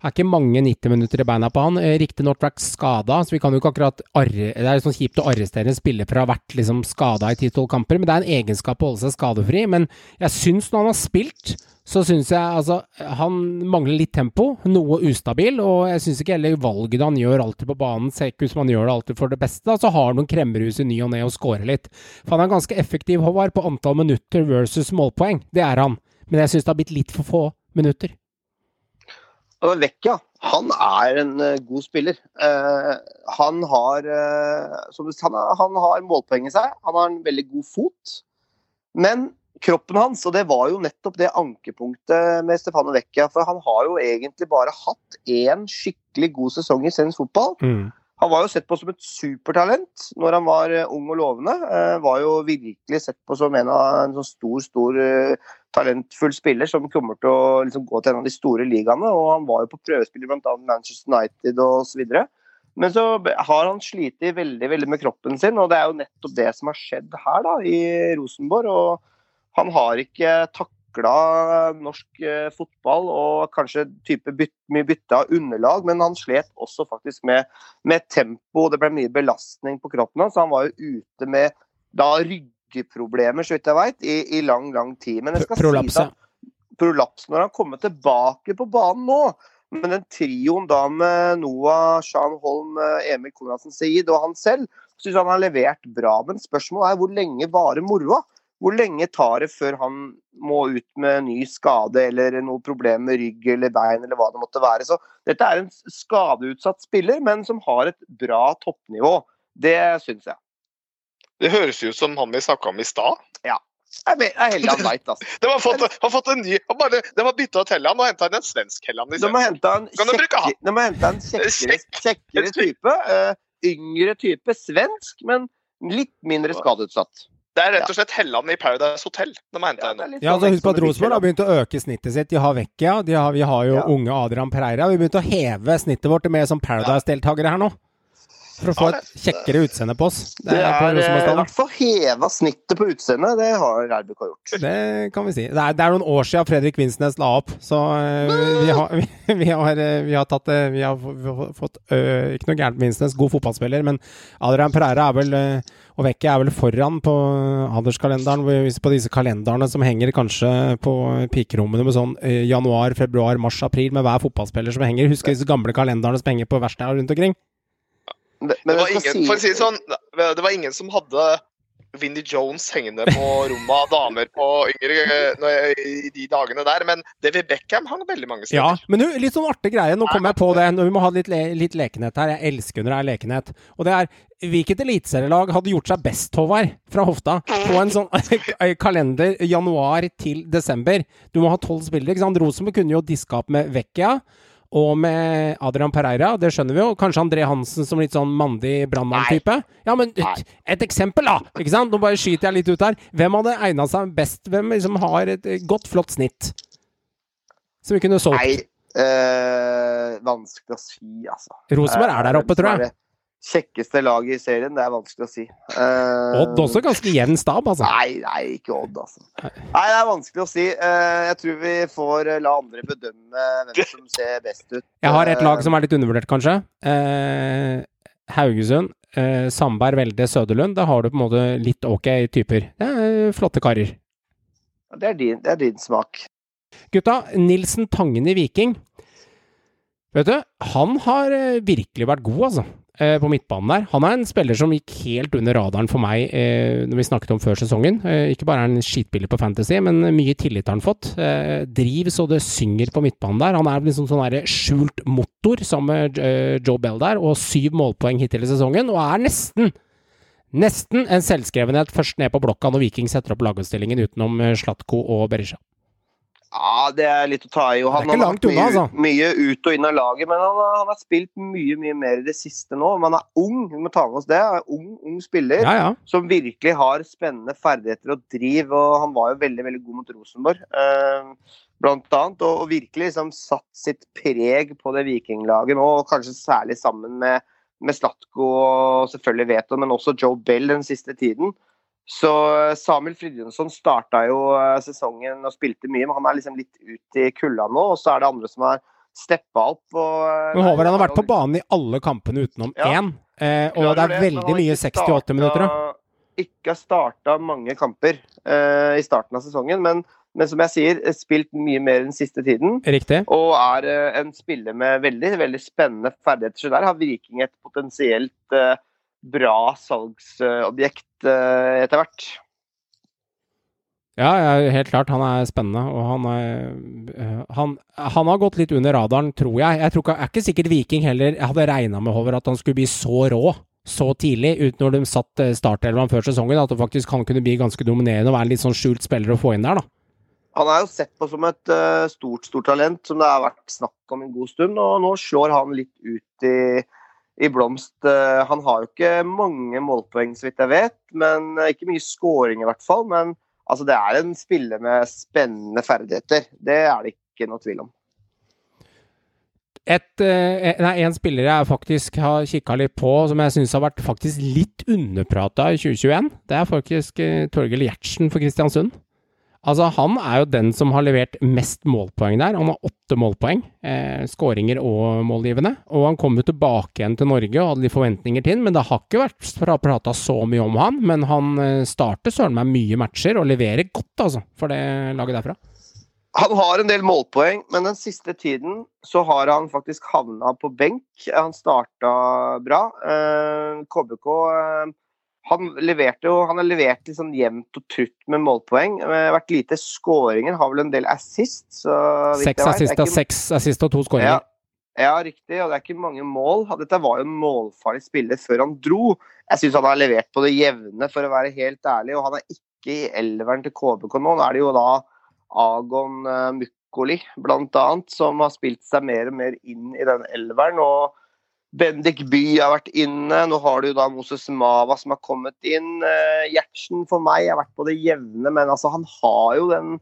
Er ikke mange 90 minutter i beina på han. Eh, Riktignok vært skada, så vi kan jo ikke akkurat arre, Det er sånn kjipt å arrestere en spiller for å ha vært liksom skada i 10-12 kamper, men det er en egenskap å holde seg skadefri. Men jeg syns når han har spilt, så syns jeg altså Han mangler litt tempo, noe ustabil, og jeg syns ikke heller valget han gjør alltid på banen, ser ikke ut som han gjør det alltid for det beste. Så har han noen kremmerhus i ny og ne og scorer litt. For han er ganske effektiv, Håvard, på antall minutter versus målpoeng. Det er han. Men jeg syns det har blitt litt for få minutter. Og Vecchia, han er en eh, god spiller. Uh, han har uh, som han, han har målpoeng i seg. Han har en veldig god fot. Men kroppen hans, og det var jo nettopp det ankepunktet med Stefano Vecchia, for han har jo egentlig bare hatt én skikkelig god sesong i svensk fotball. Han var jo sett på som et supertalent når han var ung og lovende. Uh, var jo virkelig sett på som en av en sånn stor, stor talentfull spiller som kommer til å liksom, gå til en av de store ligaene. Og han var jo på prøvespill bl.a. Manchester United osv. Men så har han slitt veldig, veldig med kroppen sin, og det er jo nettopp det som har skjedd her da, i Rosenborg. og han har ikke takla norsk eh, fotball og kanskje type byt, mye bytte av underlag, men han slet også faktisk med, med tempo. Det ble mye belastning på kroppen hans. Han var jo ute med da ryggeproblemer, så vidt jeg vet, i, i lang, lang tid. Men jeg skal Prolaps, si at prolaps når han kommer tilbake på banen nå. Men den trioen da med Noah, Sean Holm, eh, Emil Konradsen Seid og han selv, syns han har levert bra. Men spørsmålet er hvor lenge varer moroa? Hvor lenge tar det før han må ut med ny skade eller noe problem med rygg eller bein eller hva det måtte være. Så dette er en skadeutsatt spiller, men som har et bra toppnivå. Det syns jeg. Det høres ut som han vi snakka om i stad. Jeg er jeg er heldig han veit, altså. De har fått, har fått en ny bare, De har bytta ut Helland og henta inn en svensk Helland De må hente en, kjekke, en kjekkere, Kjekk. kjekkere type. Uh, yngre type. Svensk, men litt mindre skadeutsatt. Det er rett og slett Helland i Paradise Hotel de har henta Ja, inn. Ja, sånn altså Husk på at Rosenborg har begynt å øke snittet sitt. De har Vecchia, ja. vi har jo Ja. unge Adrian Pereira. Vi har begynt å heve snittet vårt med som Paradise-deltakere her nå. For å få et kjekkere utseende på oss. Det det er eh, i hvert fall heva snittet på utseendet. Det har RBK gjort. Det kan vi si. Det er, det er noen år siden Fredrik Vinsnes la opp, så eh, vi, har, vi, vi, har, eh, vi har tatt eh, Vi har fått øh, Ikke noe gærent med Vinsnes, god fotballspiller, men Adrian Pereira er vel øh, og Vekke er vel foran på alderskalenderen, på disse kalenderne som henger kanskje på pikerommene med sånn eh, januar, februar, mars, april, med hver fotballspiller som henger. Husker disse gamle kalenderne som henger på verkstedet rundt omkring? Det, Det men var, ingen, for å si det sånn, det var ingen som hadde Vinnie Jones hengende på rommet av damer på yngre eh, i de dagene der, men David Beckham hang veldig mange Ja, men du, litt sånn artig greie. Nå kommer jeg på det. Vi må ha litt, le litt lekenhet her. Jeg elsker når det er lekenhet. Og det er Hvilket eliteserielag hadde gjort seg best, Håvard, fra hofta, på en sånn kalender januar til desember? Du må ha tolv spillere, ikke sant? Rosenborg kunne jo diska opp med Vecchia. Og med Adrian Pereira, det skjønner vi jo. Kanskje André Hansen som litt sånn mandig brannmann-type. Ja, men et, et eksempel, da! Ikke sant? Nå bare skyter jeg litt ut her. Hvem hadde egna seg best? Hvem liksom har et eh, godt, flott snitt? Som vi kunne solgt? Nei, øh, vanskelig å si, altså. Rosenborg er der oppe, tror jeg. Kjekkeste laget i serien, det er vanskelig å si. Uh, Odd også ganske jevn stab, altså. Nei, nei, ikke Odd, altså. Nei, det er vanskelig å si. Uh, jeg tror vi får eh, la andre bedømme hvem som ser best ut. Jeg har et lag som er litt undervurdert, kanskje. Uh, Haugesund, Sandberg, Velde, Søderlund. Da har du på en måte litt ok typer. Det er flotte karer. det, er din, det er din smak. Gutta, Nilsen Tangen i Viking. Vet du, han har virkelig vært god, altså. Eh, på midtbanen der. Han er en spiller som gikk helt under radaren for meg eh, når vi snakket om før sesongen. Eh, ikke bare er han skitbillig på Fantasy, men mye tillit har han fått. Eh, driv så det synger på midtbanen der. Han er liksom sånn skjult motor sammen med eh, Joe Bell der, og syv målpoeng hittil i sesongen, og er nesten Nesten en selvskrevenhet først ned på blokka når Viking setter opp lagoppstillingen utenom eh, Slatko og Berisha. Ja, det er litt å ta i. Han har vært mye, altså. mye ut og inn av laget, men han, har- han har spilt mye mye mer i det siste nå. Men han er ung, vi må ta med oss det. Han er ung, ung spiller Ja, ja. som virkelig har spennende ferdigheter og driv. og Han var jo veldig veldig god mot Rosenborg, eh, blant annet. Og, og virkelig liksom satt sitt preg på det vikinglaget nå, og kanskje særlig sammen med, med Slatko og selvfølgelig Veto, men også Joe Bell den siste tiden. Så eh, Samuel Fridjonsson starta jo eh, sesongen og spilte mye, men han er liksom litt ut i kulda nå. Og så er det andre som har steppa opp. Og, eh, Men Håvard han har vært på banen i alle kampene utenom Ja. én, eh, og det er veldig mye 68 minutter. da. Ikke har starta mange kamper eh, i starten av sesongen, men, men som jeg sier, spilt mye mer den siste tiden. Riktig. Og er eh, en spiller med veldig veldig spennende ferdigheter. Så der har Viking et potensielt bra salgsobjekt eh, etter hvert. Ja, ja, helt klart. Han er spennende, og han er øh, han, han har gått litt under radaren, tror jeg. Jeg tror ikke, er ikke sikkert Viking heller jeg hadde regna med Håvard at han skulle bli så rå så tidlig, uten når de satt eh, startelveren før sesongen, at det faktisk han kunne bli ganske dominerende og være en litt sånn skjult spiller å få inn der, da. Han er jo sett på som et uh, stort stort talent, som det har vært snakk om en god stund. Og nå slår han litt ut i, i blomst. Eh, han har jo ikke mange målpoeng, så vidt jeg vet, men eh, ikke mye scoring i hvert fall. Men altså, det er en spiller med spennende ferdigheter. Det er det ikke noe tvil om. Et, eh, nei, en spiller jeg faktisk har kikka litt på, som jeg syns har vært faktisk litt underprata i 2021, det er faktisk Torgill Gjertsen for Kristiansund. Altså, han er jo den som har levert mest målpoeng der. Han har åtte målpoeng, eh, skåringer og målgivende. Og han kom jo tilbake igjen til Norge og hadde litt forventninger til men det har ikke vært pra- prata så mye om han. Men han eh, starter søren meg mye matcher og leverer godt, altså, for det laget derfra. Han har en del målpoeng, men den siste tiden så har han faktisk havna på benk. Han starta bra. KBK eh, han leverte jo Han har levert litt sånn jevnt og trutt med målpoeng. Det har vært lite skåringer. Har vel en del assist. Så Seks assist ikke- seks assist og to skåringer. ja, riktig. Og det er ikke mange mål. Dette var jo en målfarlig spiller før han dro. Jeg syns han har levert på det jevne, for å være helt ærlig. Og han er ikke i elveren til KBK nå. Nå er det jo da Agon eh, Mukkoli, blant annet, som har spilt seg mer og mer inn i den elveren. og Bendik By har vært inne. Nå har du da Moses Mava som har kommet inn. Eh, Gjertsen for meg har vært på det jevne, men altså han har jo den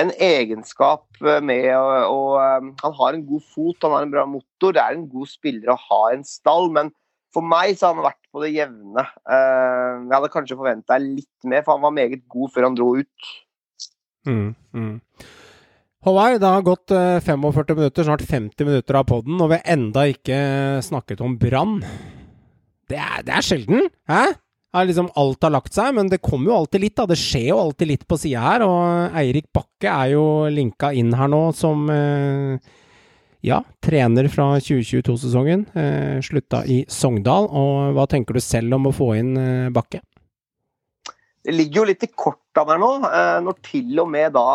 en egenskap eh, med å, eh, Han har en god fot, han har en bra motor. Det er en god spiller å ha i en stall, men for meg så har han vært på det jevne. Jeg hadde kanskje forventa litt mer, for han var meget god før han dro ut. Mm, mm. Håvard, det har gått eh, 45 minutter, snart 50 minutter av podden, og vi har enda ikke snakket om Brann. Det det er sjelden, hæ? Er liksom alt har lagt seg, men det kommer jo alltid litt, da. Det skjer jo alltid litt på sida her, og Eirik Bakke er jo linka inn her nå som eh, ja, trener fra 2022-sesongen. Eh, slutta i Sogndal. Og hva tenker du selv om å få inn eh, Bakke? Det ligger jo litt i korta der nå, eh, når til og med da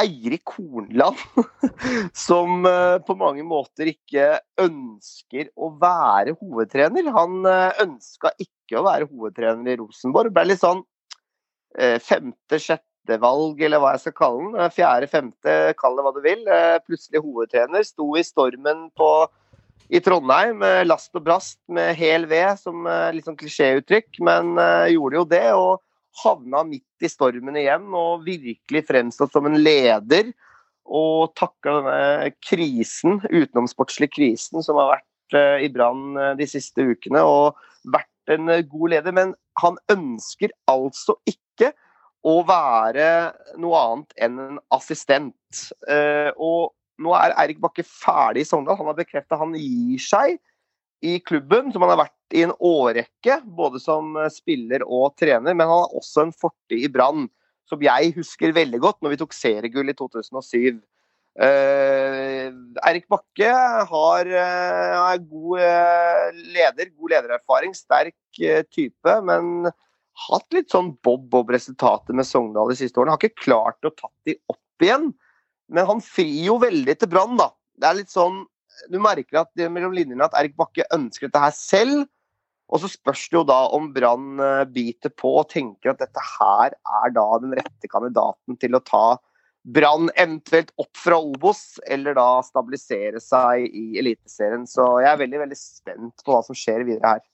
Eirik Kornland, som eh, på mange måter ikke ønsker å være hovedtrener. Han eh, ønska ikke å være hovedtrener i Rosenborg. Ble litt sånn eh, femte-sjette valg, eller hva jeg skal kalle den. Fjerde-femte, kall det hva du vil. Plutselig hovedtrener. Sto i stormen på i Trondheim, last og brast med hel ved, som litt sånn klisjéuttrykk, men gjorde jo det. og havna midt i stormen igjen og virkelig fremstått som en leder. Og takka denne krisen, utenomsportslige krisen, som har vært eh, i Brann eh, de siste ukene, og vært en eh, god leder. Men han ønsker altså ikke å være noe annet enn en assistent. Og nå er Eirik Bakke ferdig i Sogndal. Han har bekrefta han gir seg i klubben, som han har vært i en årrekke, både som eh, spiller og trener. Men han har også en fortid i Brann, som jeg husker veldig godt når vi tok seriegull i 2007. Uh, Erik Bakke har, uh, er god uh, leder, god ledererfaring, sterk type, men hatt litt sånn bob-bob-resultater med Sogndal de siste årene. Har ikke klart å tatt de opp igjen, men han frir jo veldig til Brann, da. Det er litt sånn Du merker at mellom linjene at Erik Bakke ønsker dette her selv. Og så spørs det jo da om Brann biter på og tenker at dette her er da den rette kandidaten til å ta Brann eventuelt opp fra Obos, eller da stabilisere seg i Eliteserien. Så jeg er veldig veldig spent på hva som skjer videre her.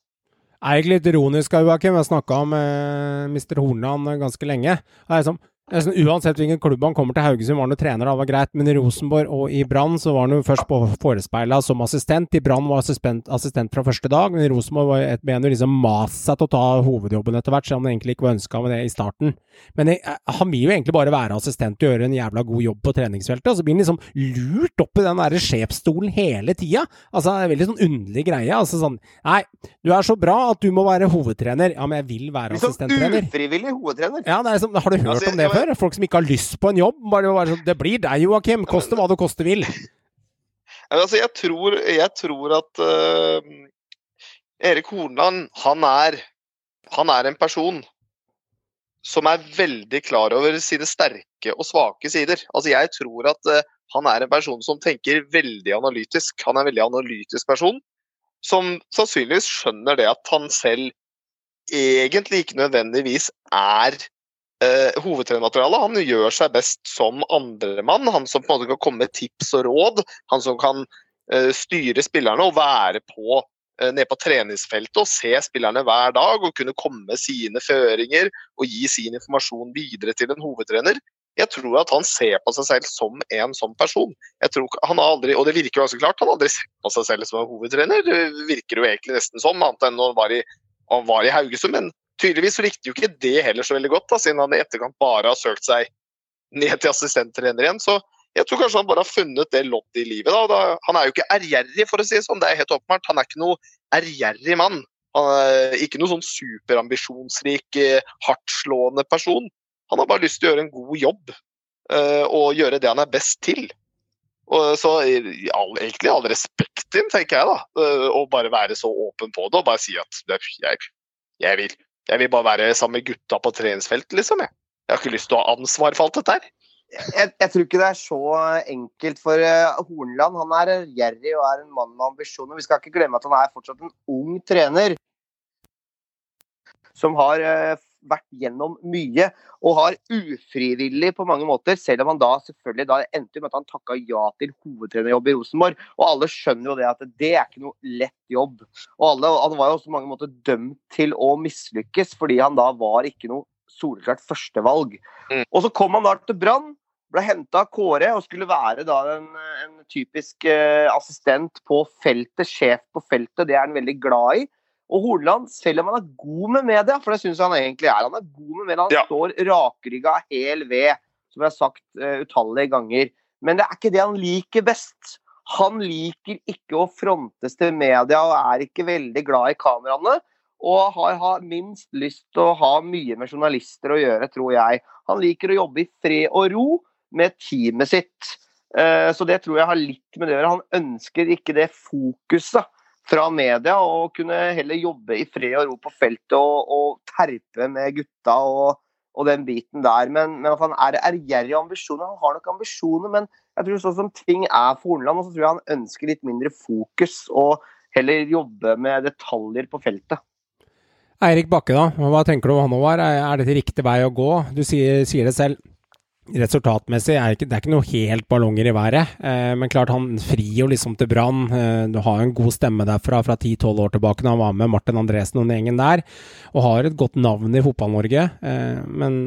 Jeg er egentlig litt ironisk, Joakim. Jeg snakka med eh, Mr. Hornan ganske lenge. Det er liksom, Sånn, uansett hvilken klubb han kommer til Haugesund, var han jo trener, det var greit. Men i Rosenborg og i Brann så var han jo først forespeila som assistent. I Brann var assistent, assistent, fra første dag, men i Rosenborg var et ben liksom mast seg til å ta hovedjobben etter hvert, selv om han egentlig ikke var ønska med det i starten. Men jeg, han vil jo egentlig bare være assistent og gjøre en jævla god jobb på treningsfeltet, og så blir han liksom lurt opp i den derre sjefsstolen hele tida. Altså, det er veldig sånn underlig greie. Altså sånn Nei, du er så bra at du må være hovedtrener. Ja, men jeg vil være assistenttrener. Liksom ufrivillig hovedtrener. Ja, det er liksom, har du hørt altså, om det? Før. Folk som ikke har lyst på en jobb. Bare, bare sånn, det blir deg, Joakim. Koste hva det koste vil. Altså, jeg, tror, jeg tror at uh, Erik Hornland, han er, han er en person som er veldig klar over sine sterke og svake sider. Altså, jeg tror at uh, han er en person som tenker veldig analytisk. Han er en veldig analytisk person som sannsynligvis skjønner det at han selv egentlig ikke nødvendigvis er eh, hovedtrenermaterialet. Han gjør seg best som andremann. Han som på en måte kan komme med tips og råd. Han som kan uh, styre spillerne og være på uh, nede på treningsfeltet og se spillerne hver dag og kunne komme med sine føringer og gi sin informasjon videre til en hovedtrener. Jeg tror at han ser på seg selv som en sånn person. Jeg tror han har aldri, og det virker jo også klart, han har aldri sett på seg selv som en hovedtrener. Det virker jo egentlig nesten sånn, annet enn når han var i, han var i Haugesund. Men tydeligvis likte jo ikke det heller så veldig godt, da, siden han i etterkant bare har søkt seg ned til assistenttrener igjen. Så jeg tror kanskje han bare har funnet det loddet i livet. Da. Han er jo ikke ærgjerrig, for å si det sånn. Det er helt åpenbart. Han er ikke noe ærgjerrig mann. Han er ikke noe sånn superambisjonsrik, eh, hardtslående person. Han har bare lyst til å gjøre en god jobb uh, og gjøre det han er best til. Og så all, Egentlig all respekt til tenker jeg, da. Å bare være så åpen på det og bare si at jeg, jeg vil jeg vil bare være sammen med gutta på treningsfeltet, liksom. Jeg. jeg har ikke lyst til å ha ansvar for alt dette her. Jeg, jeg, tror ikke det er så enkelt, for uh, Hornland han er gjerrig og er en mann med ambisjoner. Vi skal ikke glemme at han er fortsatt en ung trener som har uh, vært gjennom mye og har ufrivillig på mange måter, selv om han da selvfølgelig da endte med at han takka ja til hovedtrenerjobb i Rosenborg. Og alle skjønner jo det at det er ikke noe lett jobb. Og alle, Han var jo også på mange måter dømt til å mislykkes, fordi han da var ikke noe soleklart førstevalg. Mm. Og så kom han da til Brann. Ble henta av Kåre og skulle være en, en typisk eh, assistent på feltet, sjef på feltet. Det er han veldig glad i. Og Hordaland, selv om han er god med media, for det syns han egentlig er, han er god med media, han ja. står rakrygga hel ved, som jeg har sagt uh, utallige ganger. Men det er ikke det han liker best. Han liker ikke å frontes til media og er ikke veldig glad i kameraene. Og har, har minst lyst til å ha mye med journalister å gjøre, tror jeg. Han liker å jobbe i fred og ro med teamet sitt. Uh, så det tror jeg har litt med det å gjøre. Han ønsker ikke det fokuset fra media og kunne heller jobbe i fred og ro på feltet og, og terpe med gutta og, og den biten der. Men, men, han er ærgjerrig av ambisjoner. Han har nok ambisjoner, men jeg tror sånn som ting er for Horneland, så tror jeg han ønsker litt mindre fokus og heller jobbe med detaljer på feltet. Eirik Bakke, da. Hva tenker du om han nå var? Er dette riktig vei å gå? Du sier, sier det selv resultatmessig er ikke, det er ikke noe helt ballonger i været. Eh, men klart, han frir jo liksom til Brann. Eh, du har jo en god stemme derfra fra 10-12 år tilbake da han var med Martin Andresen og den gjengen der. Og har et godt navn i Fotball-Norge. Eh, men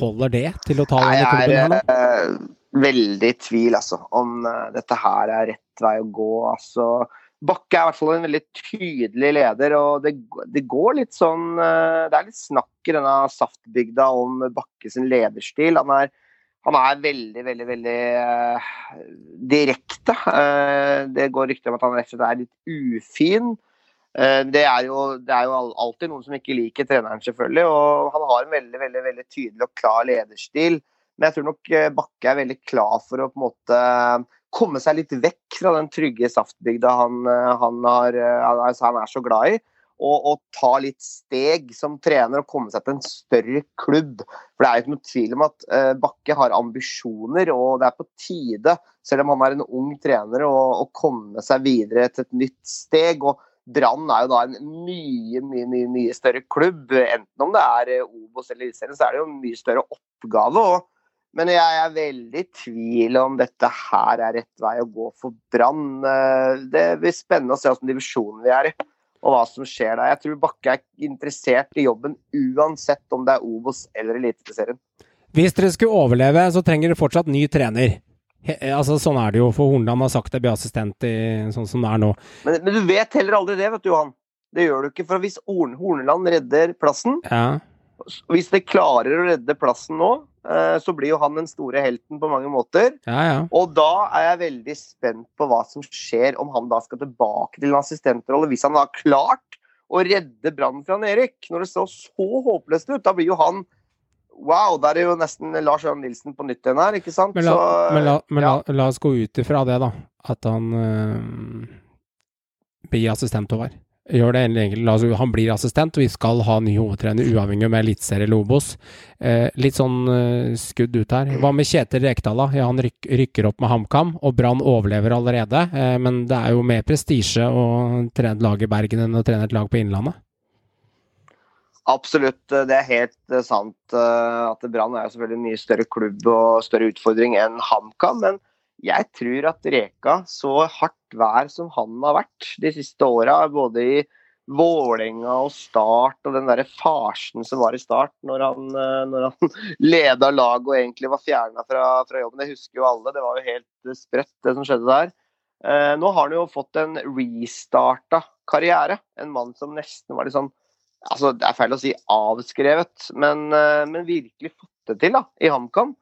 holder det til å ta denne klubben her nå? Jeg er eh, veldig i tvil, altså, om uh, dette her er rett vei å gå. altså Bakke er i hvert fall en veldig tydelig leder, og det, det går litt sånn uh, Det er litt snakk i denne saftbygda om Bakke sin lederstil. Han er han er veldig, veldig veldig uh, direkte. Uh, det går rykter om at han rett og slett er litt ufin. Uh, det, er jo, det, er jo, alltid noen som ikke liker treneren, selvfølgelig. Og han har en veldig veldig, veldig tydelig og klar lederstil. Men jeg tror nok eh, Bakke er veldig klar for å på en måte komme seg litt vekk fra den trygge saftbygda han, eh, han, har, eh, han er så glad i. Og, og, ta litt steg som trener og komme seg til en større klubb. For det er jo ikke noe tvil om at eh, Bakke har ambisjoner, og det er på tide, selv om han er en ung trener, å, komme seg videre til et nytt steg. og Brann er jo da en mye, mye, mye, mye større klubb. Enten om det er Obos eller Eliteserien, så er det jo en mye større oppgave. og men jeg er veldig i tvil om dette her er rett vei å gå for Brann. Det blir spennende å se hvilken divisjon vi er i, og hva som skjer der. Jeg tror Bakke er interessert i jobben uansett om det er Obos eller Eliteserien. Hvis dere skulle overleve, så trenger dere fortsatt ny trener. He, altså, sånn er det jo, for Hornland har sagt det blir assistent i sånn som det er nå. Men, men, du vet heller aldri det, vet du, Johan. Det gjør du ikke. For hvis Horneland redder plassen, ja. hvis de klarer å redde plassen nå, Eh, så blir jo han den store helten på mange måter. Ja, ja. Og da er jeg veldig spent på hva som skjer om han da skal tilbake til en assistentrolle. Hvis han da har klart å redde Brann fra Erik. Når det så så håpløst ut, da blir jo han Wow, da er det jo nesten Lars Jørgen Nilsen på nytt igjen her, ikke sant? Men la, så, men la, men ja. la, la oss gå ut ifra det, da. At han øh, blir assistent over gjør det egentlig. Han blir assistent, og vi skal ha ny hovedtrener uavhengig om Eliteserie eller Obos. Eh, litt sånn eh, skudd ut her. Hva med Kjetil Rekdal, da? Ja, han ryk, rykker opp med HamKam, og Brann overlever allerede. Eh, men det er jo mer prestisje å trene et lag i Bergen enn å trene et lag på Innlandet. Absolutt, det er helt eh, sant. eh, At Brann er selvfølgelig en mye større klubb og større utfordring enn HamKam. Men jeg tror at Reka, så hardt vær som han har vært de siste åra, både i Vålerenga og Start og den der farsen som var i Start når han, eh, når han leda laget og egentlig var fjerna fra, fra, jobben. Det husker jo alle. Det var jo helt sprøtt, det som skjedde der. Eh, nå har han jo fått en restarta karriere. En mann som nesten var litt sånn altså Det er feil å si avskrevet, men, eh, men virkelig fått det til da, i HamKam.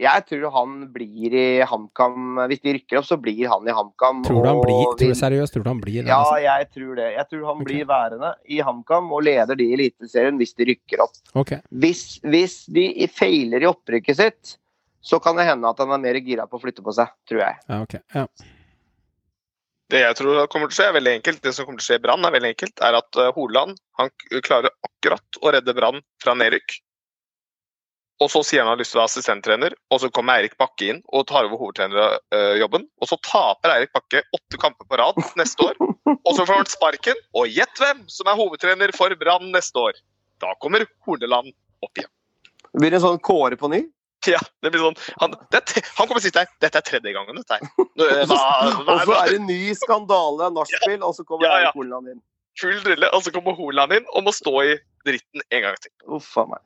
Jeg tror han blir i HamKam Hvis de rykker opp, så blir han i HamKam. Tror du han blir, tror du seriøst, tror du han blir Ja, jeg tror det. Jeg tror han okay. blir værende i HamKam og leder de i Eliteserien hvis de rykker opp. Okay. Hvis, hvis de feiler i opprykket sitt, så kan det hende at han er mer gira på å flytte på seg, tror jeg. Ja, okay. Ja. Det jeg tror kommer til å skje, er veldig enkelt. Det som kommer til å skje i Brann, er veldig enkelt. Er at eh, Holand han klarer akkurat å redde Brann fra nedrykk. Og så sier han han har lyst til å være assistenttrener, og så kommer Eirik Bakke inn og tar over hovedtrenerjobben. Og så taper Eirik Bakke åtte kamper på rad neste år. Og så får han sparken, og gjett hvem som er hovedtrener for Brann neste år? Da kommer Horneland opp igjen. Det blir en sånn Kåre på ny. Ja, det blir sånn, han, det, han kommer sitte her. Dette er tredje gangen, dette her. Eh, Og så er det ny skandale, nachspiel, og så kommer Ja, ja. Horneland inn. full drille, og så kommer Horneland inn og må stå i dritten en gang til. Uff a meg.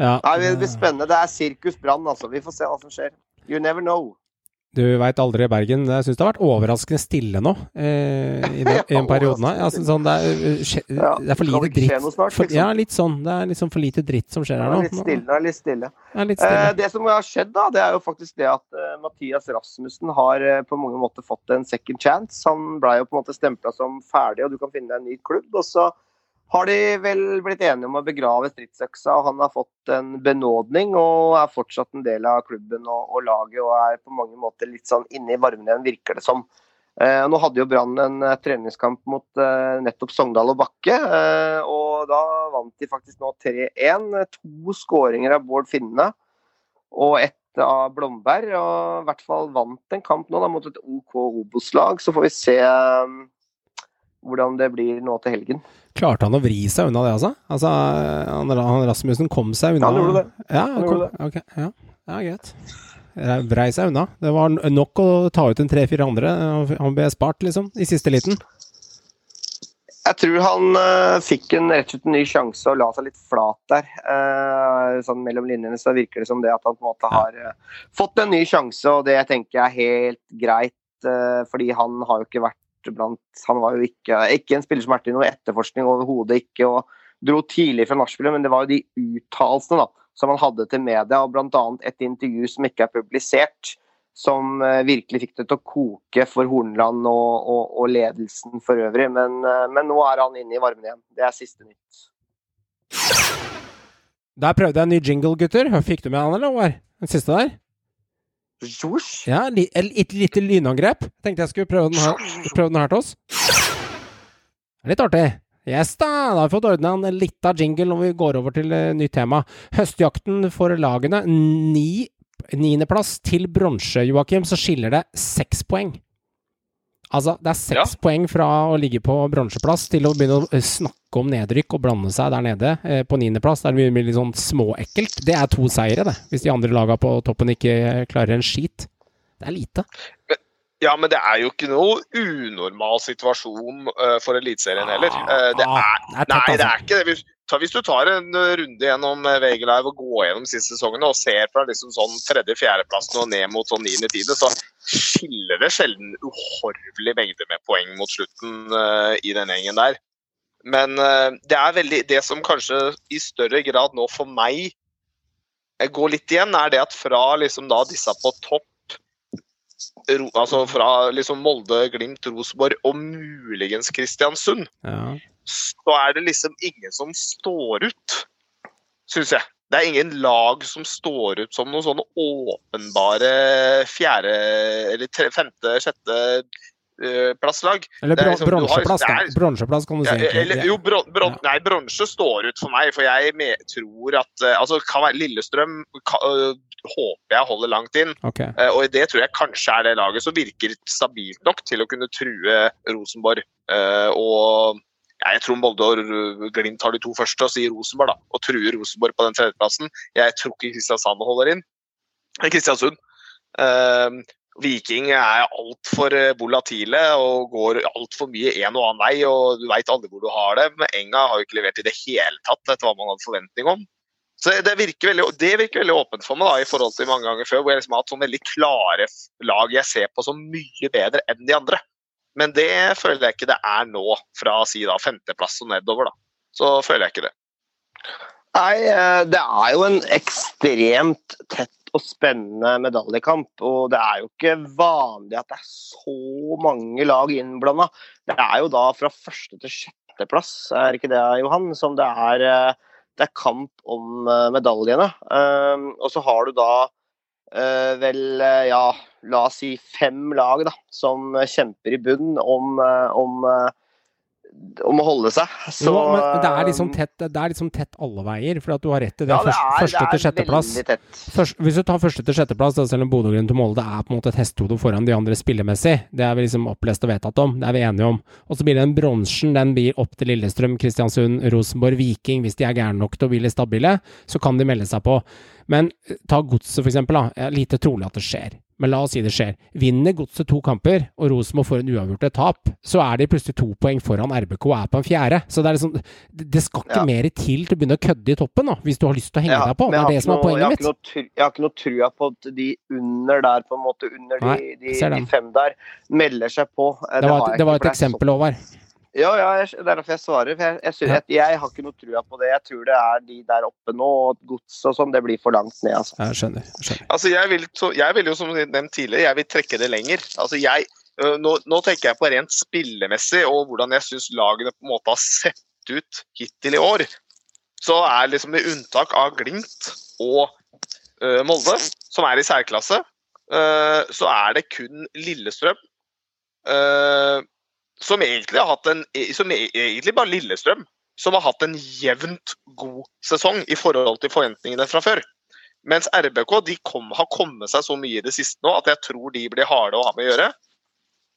Ja. Nei, det blir spennende. Det er sirkus Brann, altså. Vi får se hva som skjer. You never know. Du veit aldri, Bergen. Jeg syns det har vært overraskende stille nå eh, i, den, i en periode. Altså, sånn, det, er, eh, skje- Ja, det er for lite det dritt. snart, for, liksom? ja, litt sånn. Det er liksom for lite dritt som skjer her er nå. litt stille. Det er litt stille. Ja, litt Eh, det som har skjedd, da, det er jo faktisk det at uh, Mathias Rasmussen har uh, på mange måter fått en second chance. Han ble jo på en måte stempla som ferdig, og du kan finne deg en ny klubb. Og så har de vel blitt enige om å begrave stridsøksa, og han har fått en benådning og er fortsatt en del av klubben og, og laget og er på mange måter litt sånn inne i varmen igjen, virker det som. Eh, nå hadde jo Brann en eh, treningskamp mot eh, nettopp Sogndal og Bakke, eh, og da vant de faktisk nå 3-1. To skåringer av Bård Finne og ett av Blomberg. Og i hvert fall vant en kamp nå da, mot et OK Obos-lag. Så får vi se eh, hvordan det blir nå til helgen. Klarte han å vri seg unna det, altså? altså han, han Rasmussen kom seg unna? Ja, han gjorde det. Ja, Han gjorde Okay, ja, ja greit. Vrei seg unna. Det var nok å ta ut en tre-fire andre. Han ble spart, liksom, i siste liten. Jeg tror han uh, fikk en rett og slett en ny sjanse og la seg litt flat der. Uh, sånn Mellom linjene så virker det som det at han på en måte har uh, fått en ny sjanse, og det tenker jeg er helt greit. fordi han har jo ikke vært blant Han var jo ikke, ikke en spiller som har vært i noe etterforskning overhodet ikke, og dro tidlig fra nachspielet, men det var jo de uttalelsene da, som han hadde til media, og bl.a. et intervju som ikke er publisert, som eh, virkelig fikk det til å koke for Hornland og, og, og ledelsen for øvrig. Men, eh, men nå er han inne i varmen igjen. Det er siste nytt. Der prøvde jeg en ny jingle, gutter. Fikk du med han, eller? Den siste der? Ja, et lite lynangrep. Tenkte jeg skulle prøve den her, prøve den her til oss. Litt artig. Yes da, da har vi fått ordna en lita jingle når vi går over til uh, nytt tema. Høstjakten for lagene. Ni, niendeplass til bronse, Joakim, så skiller det seks poeng. Altså, det er seks poeng fra å ligge på bronseplass til å begynne å eh, snakke om nedrykk og blande seg der nede eh, på niendeplass. Det er mye, mye litt sånn småekkelt. Det er to seire, det. Hvis de andre laga på toppen ikke klarer en skit. Det er lite. Ja, men det er jo ikke noe unormal situasjon eh, for Eliteserien heller. Eh, det Ah, er, det er nei, det altså. er ikke det. Hvis, du tar en eh, runde gjennom eh, VG Live og går gjennom siste sesongene og ser fra liksom sånn tredje-fjerdeplassen og ned mot sånn niende-tiende, så skiller det sjelden uhorvelig mengde med poeng mot slutten uh, i den gjengen der. Men uh, det er veldig Det som kanskje i større grad nå for meg går litt igjen, er det at fra liksom da disse på topp altså fra liksom Molde, Glimt, Rosenborg og muligens Kristiansund, Ja. Så er det liksom ingen som står ut, syns jeg. Det er ingen lag som står ut som noen sånne åpenbare fjerde, eller tre, femte, sjette eh, plasslag. Eller er bron liksom- bronseplass, har- er- Bronseplass kan du si. Ja, eller, jo, bron, bron, nei, bronse står ut for meg, for jeg med, tror at eh, altså, kan være Lillestrøm kan, øh, håper jeg holder langt inn. Okay. Eh, Og det tror jeg kanskje er det laget som virker stabilt nok til å kunne true Rosenborg. Og jeg tror Molde og Glimt tar de to første og sier Rosenborg, da. Og truer Rosenborg på den tredjeplassen. Jeg tror ikke Kristiansand holder inn. Eh, Kristiansund. Eh, Viking er altfor volatile og går altfor mye en og annen vei. og Du veit aldri hvor du har dem. Enga har jo ikke levert i det hele tatt etter hva man hadde forventning om. Så det virker veldig, det virker veldig åpent for meg da, i forhold til mange ganger før, hvor jeg liksom har hatt sånn veldig klare lag jeg ser på som mye bedre enn de andre. Men det føler jeg ikke det er nå, fra si da femteplass og nedover. da. Så føler jeg ikke det. Nei, eh, det er jo en ekstremt tett og spennende medaljekamp. Og det er jo ikke vanlig at det er så mange lag innblanda. Det er jo da fra første til sjetteplass, er ikke det, Johan? Som det er, eh, det er kamp om eh, medaljene. Um, Og så har du da vel, ja, la oss si fem lag da, som kjemper i bunn om, eh, om, eh, om å holde seg. Så, Jo, men det er liksom eh, tett, det er liksom tett alle veier, for at du har rett i det. ja, det er, første til sjetteplass. Først, hvis du tar første til sjetteplass, selv om Bodø Glimt og Molde er på en måte et hestehode foran de andre spillemessig, det er vi liksom opplest og vedtatt om, det er vi enige om. Og så blir den bronsen, den blir opp til Lillestrøm, Kristiansund, Rosenborg, Viking. Hvis de er gærne nok til å litt stabile, så kan de melde seg på. Men ta Godset, for eksempel. Da. Lite trolig at det skjer. Men la oss si det skjer. Vinner Godset to kamper, og Rosenborg får en uavgjort et tap, så er de plutselig to poeng foran RBK og er på en fjerde. Så det er liksom Det skal ikke Ja. mer til til å begynne å kødde i toppen, da, hvis du har lyst til å henge Ja, deg på. Det er det som er noe- jeg poenget mitt. Jeg har ikke noe trua på at de under der, på en måte, under de, Nei, de, de, de fem der, melder seg på. Det, Det var, et- det var et eksempel, Håvard. Ja, ja, jeg, det er derfor jeg svarer. For jeg, jeg, synes, jeg, jeg har ikke noe trua på det. Jeg tror det er de der oppe nå, og gods og sånn, det blir for langt ned, altså. Jeg skjønner. Jeg skjønner. Altså, jeg vil, så, jeg vil jo som nevnt tidligere, jeg vil trekke det lenger. Altså, jeg, nå, nå tenker jeg på rent spillemessig og hvordan jeg syns lagene på en måte har sett ut hittil i år. Så er liksom med unntak av Glimt og uh, Molde, som er i særklasse, uh, så er det kun Lillestrøm øh, som egentlig en Som er egentlig bare Lillestrøm som har hatt en jevnt god sesong i forhold til forventningene fra før. Mens RBK de kom, har kommet seg så mye i det siste nå at jeg tror de blir harde å ha med å gjøre.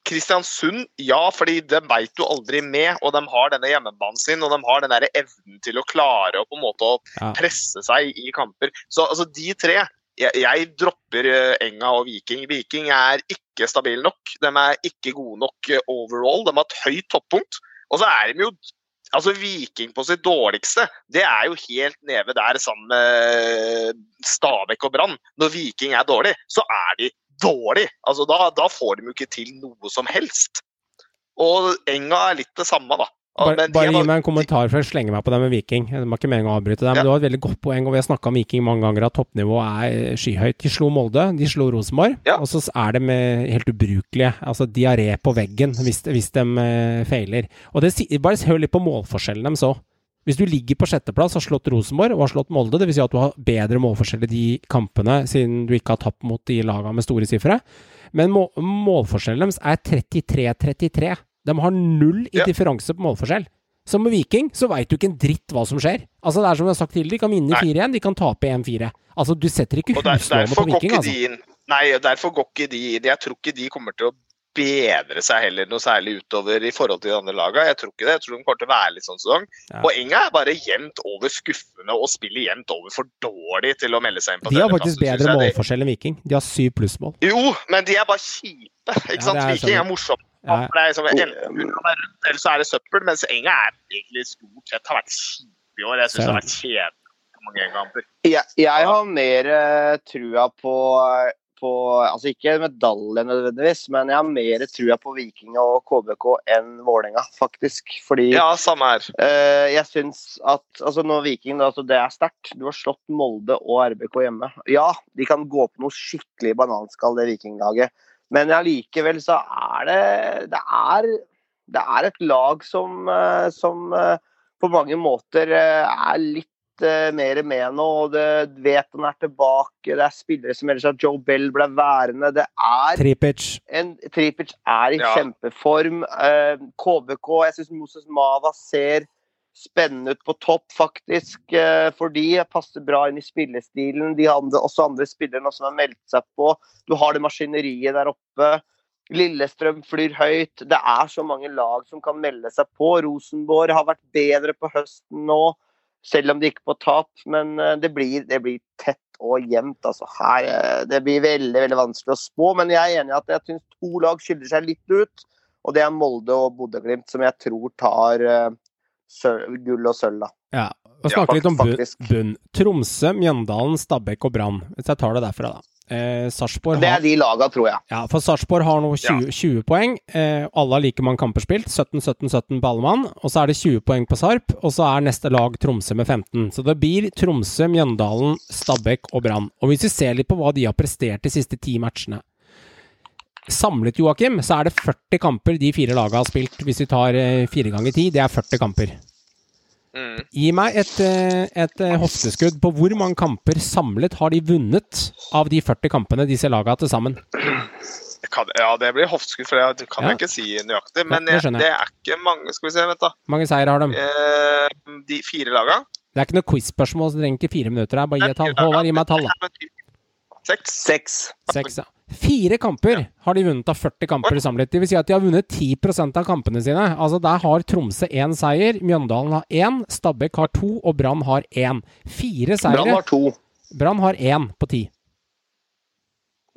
Kristiansund, ja, fordi de veit jo aldri med, og de har denne hjemmebanen sin, og de har den evnen til å klare å på en måte å presse seg i kamper. Så altså, de tre jeg, jeg dropper eh, Enga og Viking. Viking er ikke stabile nok. De er ikke gode nok eh, overall. De har et høyt toppunkt. Og så er de jo Altså, Viking på sitt dårligste, det er jo helt nede der sammen med Stabæk og Brann. Når Viking er dårlig, så er de dårlig. Altså, da, da får de jo ikke til noe som helst. Og Enga er litt det samme, da. Bare, bare gi meg en kommentar før jeg slenger meg på det med Viking. Det var ikke meningen å avbryte deg, men Ja. du har et veldig godt poeng. Og vi har snakka om Viking mange ganger, at toppnivået er skyhøyt. De slo Molde, de slo Rosenborg, Ja. og så er de eh, helt ubrukelige. Altså diaré på veggen hvis, hvis de eh, feiler. Og det, bare hør litt på målforskjellen deres òg. Hvis du ligger på sjetteplass, har slått Rosenborg og har slått Molde, dvs. Si at du har bedre målforskjell i de kampene, siden du ikke har tapt mot de lagene med store sifre. Men må, målforskjellen deres er 33-33. De har null i Ja. differanse på målforskjell. Som med Viking så veit du ikke en dritt hva som skjer. Altså Det er som jeg har sagt tidligere, de kan vinne Nei. 4-1, de kan tape 1-4. Altså Du setter ikke huslånet på Viking, altså. de inn. Nei, derfor går ikke de inn. Jeg tror ikke de kommer til å bedre seg heller noe særlig utover i forhold til de andre lagene. Jeg tror ikke det. Jeg tror de kommer til å være litt sånn sesong. Ja. Poenget er bare jevnt over skuffende og spiller jevnt over for dårlig til å melde seg inn på De har faktisk bedre målforskjell enn Viking. De har syv plussmål. Jo, men de er bare kjipe. Ja, Ikke sant? er Viking er morsom. Ja. For det er liksom, enten rundt, eller så er det søppel. Mens Enga er egentlig stort sett har vært kjip i år. Jeg syns det har vært kjedelig mange kamper. Jeg, jeg har mer uh, trua på, på Altså ikke medalje nødvendigvis, men jeg har mer trua på Viking og KBK enn Vålerenga, faktisk. Fordi Ja, samme her. Uh, jeg syns at altså Når Viking da, altså det er sterkt. Du har slått Molde og RBK hjemme. Ja, de kan gå på noe skikkelig bananskall, det Vikinglaget. Men allikevel så er det Det er, det er et lag som, eh, som eh, på mange måter eh, er litt mer med nå. og det vet han er tilbake. Det er spillere som ellers at Joe Bell ble værende. Det er Tripic. en Tripic er i Ja. kjempeform. KBK, jeg syns Moses Mava ser spennende ut på topp, faktisk. Eh, fordi jeg passer bra inn i spillestilen. De har også andre spillere som har meldt seg på. Du har det maskineriet der oppe. Lillestrøm flyr høyt. Det er så mange lag som kan melde seg på. Rosenborg har vært bedre på høsten nå, selv om de gikk på tap. Men eh, det blir, det blir tett og jevnt. Altså. Her, eh, det blir veldig veldig vanskelig å spå, men jeg er enig i at jeg syns to lag skiller seg litt ut. Og det er Molde og Bodø-Glimt, som jeg tror tar gull og sølv. da. Ja. Og Ja, snakke litt om bunn. bunn. Tromsø, Mjøndalen, Stabæk og Brann. Hvis jeg tar det derfra, da. Eh, Sarpsborg Det er de laga, tror jeg. Ja, for Sarpsborg har nå 20, 20 poeng. Eh, alle har like mange kamper spilt. 17-17-17 på alle mann. Og så er det 20 poeng på Sarp, og så er neste lag Tromsø med 15. Så det blir Tromsø, Mjøndalen, Stabæk og Brann. Og hvis vi ser litt på hva de har prestert de siste ti matchene Samlet, Joakim, så er det 40 kamper de fire lagene har spilt. Hvis vi tar eh, fire ganger ti, det er 40 kamper. Mm. Gi meg et, eh, et eh, hofteskudd på hvor mange kamper samlet har de vunnet av de 40 kampene disse lagene til sammen. Kan, ja, det blir hofteskudd, for det kan Ja. jeg ikke si nøyaktig. Men det det er ikke mange Skal vi se, vent, da. Mange seire har de? Eh, de fire lagene. Det er ikke noe quiz-spørsmål, så det trenger ikke fire minutter. her. Bare gi et tall. Håvard, gi meg et tall, da. Seks. Seks. Seks, ja. Fire kamper har de vunnet av 40 kamper samlet. Det vil si at de har vunnet 10% av kampene sine. Altså Der har Tromsø én seier, Mjøndalen har én, Stabæk har to, og Brann har én. Fire Brann har to. Brann har én på ti.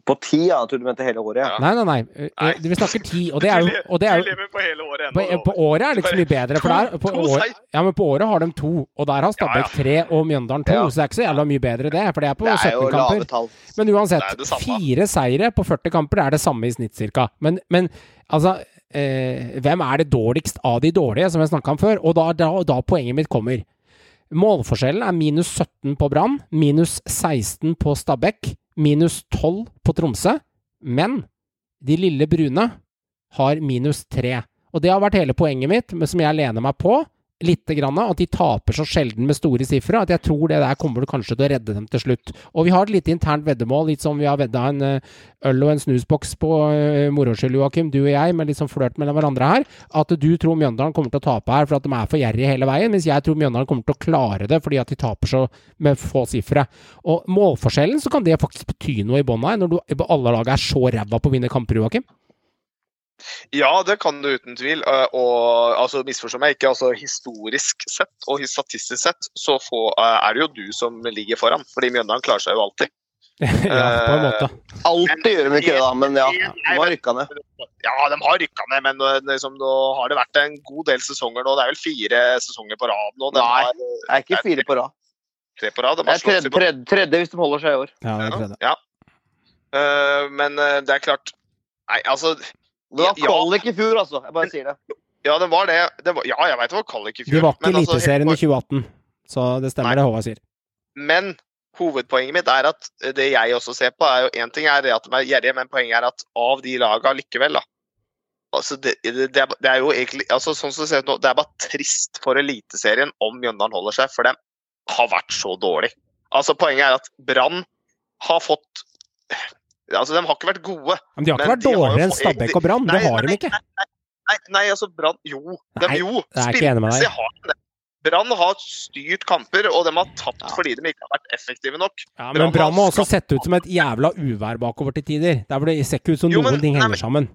På ti, ja. Jeg trodde du mente hele året. Ja. Nei, nei, nei. Eh, Nei. Vi snakker ti, og det er jo, og det er jo på hele året på, ennå. på året er det ikke så mye bedre, for der, på, To- to år, ja, men på året har de to, og der har Stabæk tre og Mjøndalen to, Ja. så det er ikke så jævla mye bedre det, for det er på Det er jo 17 kamper. Men uansett, fire seire på 40 kamper er det samme i snitt, cirka. Men, men altså eh, Hvem er det dårligst av de dårlige, som jeg snakka om før? Og da, da, da poenget mitt kommer. Målforskjellen er minus 17 på Brann, minus 16 på Stabæk, minus 12 på Tromsø. Men de lille brune har minus 3. Og det har vært hele poenget mitt, som jeg lener meg på. Litt grann, at de taper så sjelden med store sifre at jeg tror det der kommer du kanskje til å redde dem til slutt. Og vi har et lite internt veddemål, litt som vi har vedda en eh, øl og en snusboks på uh, moro skyld, Joakim, du og jeg, med litt sånn flørt mellom hverandre her. At du tror Mjøndalen kommer til å tape her for at de er for gjerrige hele veien, mens jeg tror Mjøndalen kommer til å klare det fordi at de taper så med få sifre. Og målforskjellen, så kan det faktisk bety noe i bånn her, når du, alle lag er så ræva på å vinne kamper, Joakim. Ja, det kan du uten tvil. eh, Og altså, misforstå meg ikke, altså historisk sett og statistisk sett så få, eh, er det jo du som ligger foran. Fordi Mjøndalen klarer seg jo alltid. ja, på en måte. Alltid gjør de ikke det, da, men ja. De har rykka ned. Ja, de har rykka ned, men liksom, nå har det vært en god del sesonger nå. Det er vel fire sesonger på rad nå. De Nei. har Det er ikke fire på rad. tre på rad. De Det er tredje, tredje, tredje hvis de holder seg i år. Ja, det er tredje. Ja. Uh, men det er klart Nei, altså Det var Ja. kvalik i fjor, altså. Jeg bare sier det. Ja, det var det. det var, ja, jeg veit det var kvalik i fjor. De var ikke Eliteserien men altså, i 2018, så det stemmer Nei. det Håvard sier. Men hovedpoenget mitt er at det jeg også ser på, er jo én ting er det at de er gjerrige, men poenget er at av de laga likevel, da altså det, det, det, er, det er jo egentlig altså sånn som Det ser ut nå, det er bare trist for Eliteserien om Mjøndalen holder seg, for de har vært så dårlig. Altså Poenget er at Brann har fått Altså, De har ikke vært gode. Men de har ikke vært dårligere enn Stabæk og Brann. Det har de ikke. Nei, nei altså Brann Jo, de, Nei, jo. spillmessig har de det. Brann har styrt kamper, og de har tapt Ja. fordi de ikke har vært effektive nok. Ja, men Brann må har også sett ut som et jævla uvær bakover til tider. Der det ser ikke ut som Jo, men- noen ting nei, henger men- sammen.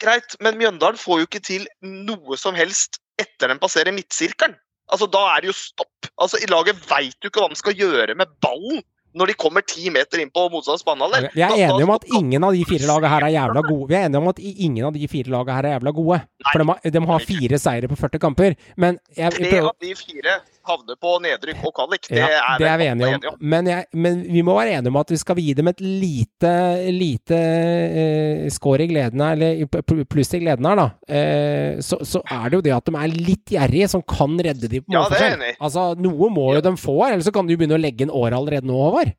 Greit, men Mjøndalen får jo ikke til noe som helst etter den passerer midtsirkelen. Altså, Da er det jo stopp. Altså, I laget veit du ikke hva de skal gjøre med ballen når de kommer ti meter inn på motstanders banehalvdel. Vi er enige om at ingen av de fire lagene her er jævla gode. Vi er enige om at ingen av de fire lagene her er jævla gode. For de har, de har fire seire på 40 kamper. Men jeg, Tre prøver, av de fire havner på nedrykk og kvalik. Det ja, er, det er vi enige om. Men, jeg, men vi må være enige om at vi skal gi dem et lite, lite eh, score i gleden her, eller pluss i gleden her, da. Eh, så, så er det jo det at de er litt gjerrige, som kan redde de på Ja, det er målforskjell. enig. Altså, noe må jo de få her, ellers så kan de jo begynne å legge inn året allerede nå, Håvard.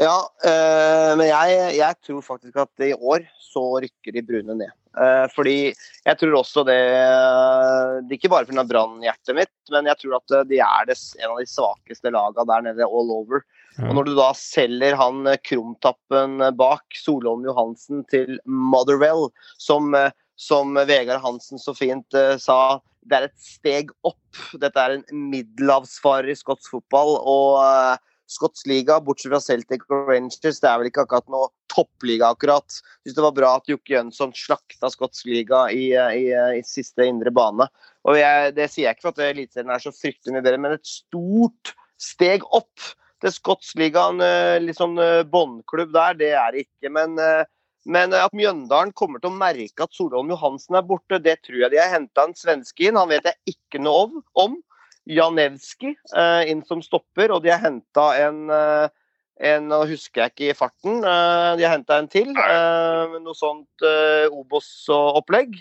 Ja, øh, men jeg, jeg tror faktisk at i år så rykker de brune ned. Eh, fordi jeg tror også det Det er ikke bare pga. brannhjertet mitt, men jeg tror at de er det, en av de svakeste lagene der nede all over. Og når du da selger han eh, krumtappen bak, Solholm Johansen, til Motherwell, som, eh, som Vegard Hansen så fint eh, sa, det er et steg opp. Dette er en middelhavsfarer i skotsk fotball. og eh, Skotsk liga, bortsett fra Celtic og Rangers, det er vel ikke akkurat noe toppliga, akkurat. Syns det var bra at Jokke Jønsson slakta skotsk liga i, i, i siste indre bane. Og jeg, Det sier jeg ikke for at Eliteserien er så fryktelig mye bedre, men et stort steg opp til skotsk. En eh, litt sånn eh, båndklubb der, det er det ikke. Men, eh, men at Mjøndalen kommer til å merke at Solholm Johansen er borte, det tror jeg de har henta en svenske inn. Han vet jeg ikke noe om. Janewski eh, inn som stopper, og de har henta en, eh, en Nå husker jeg ikke i farten. eh, de har henta en til. eh, noe sånt Obos-opplegg.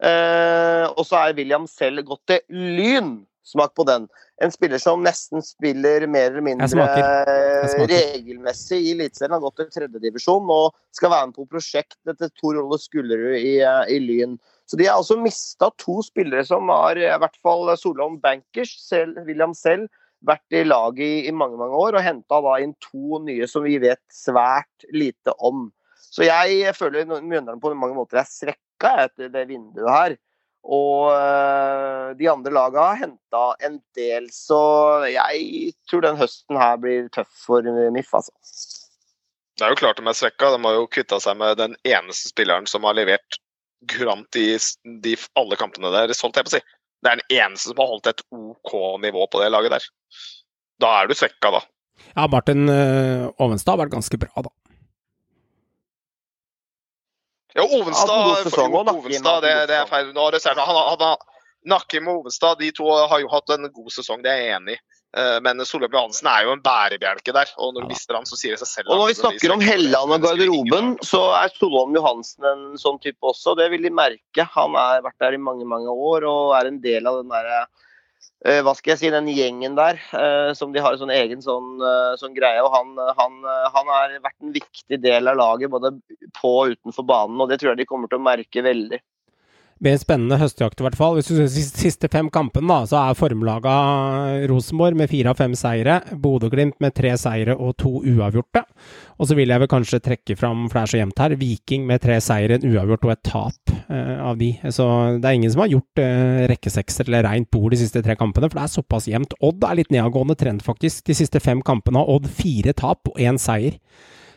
Eh, og så er William selv gått til Lyn. Smak på den. En spiller som nesten spiller mer eller mindre smaker. Jeg smaker. regelmessig i Eliteserien. Har gått til tredjedivisjon og skal være med på prosjektet til Tor Olle Skullerud i, i Lyn. Så de har altså mista to spillere som har, i hvert fall Solholm Bankers, selv, William selv, vært i laget i, i mange mange år, og henta da inn to nye som vi vet svært lite om. Så jeg føler Mjøndalen på mange måter er svekka etter det vinduet her. Og de andre lagene har henta en del, så jeg tror den høsten her blir tøff for MIF, altså. Det er jo klart de er svekka. De har jo kvitta seg med den eneste spilleren som har levert kurant i de, alle kampene deres, holdt jeg på å si. Det er den eneste som har holdt et OK nivå på det laget der. Da er du svekka, da. Ja, Martin øh, Ovenstad har vært ganske bra, da. Ja, Ovenstad, Ovenstad det, det er feil. Nå har det sett- han, han, han, Nakkim og Ovenstad de to har jo hatt en god sesong, det er jeg enig i. Eh, Men Solveig Johansen er jo en bærebjelke der, og når du mister han, så sier det seg selv. Og når vi snakker om Helland og garderoben, så er Solholm Johansen en sånn type også. Det vil de merke. Han har vært der i mange, mange år og er en del av den derre eh, hva skal jeg si, den gjengen der, eh, som de har en sånn egen sånn, sånn greie. og han, han, han har vært en viktig del av laget både på og utenfor banen, og det tror jeg de kommer til å merke veldig. En spennende høstjakt i hvert fall. Hvis du ser de siste fem kampene, da, så er formlaga Rosenborg med fire av fem seire. Bodø-Glimt med tre seire og to uavgjorte. Og så vil jeg vel kanskje trekke fram, for det er så jevnt her, Viking med tre seire, en uavgjort og et tap eh, av de. Så det er ingen som har gjort eh, rekkesekser eller reint bord de siste tre kampene, for det er såpass jevnt. Odd er litt nedadgående trend, faktisk. De siste fem kampene har Odd fire tap og én seier.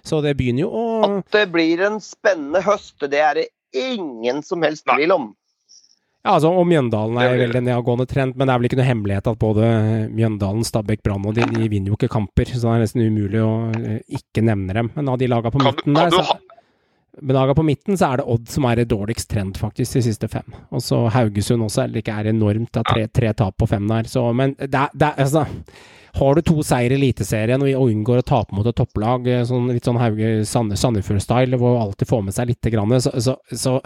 Så det begynner jo å At det blir en spennende høst, det er det ingen som helst tvil om. Ja, altså, og Mjøndalen er veldig nedadgående trend, men det er vel ikke noe hemmelighet at både Mjøndalen, Stabæk, Brann og de, de vinner jo ikke kamper, så det er nesten umulig å eh, ikke nevne dem. Men av de laga på midten der, så, men laga på midten så er det Odd som er i dårligst trend, faktisk, de siste fem. Og så Haugesund også, eller ikke er enormt, det er tre, tre tap på fem der. Så, men det det er altså har du to seier i Eliteserien og unngår å tape mot et topplag, eh, sånn, litt sånn Sandefjord-style, hvor alltid får med seg lite grann, så, så, så,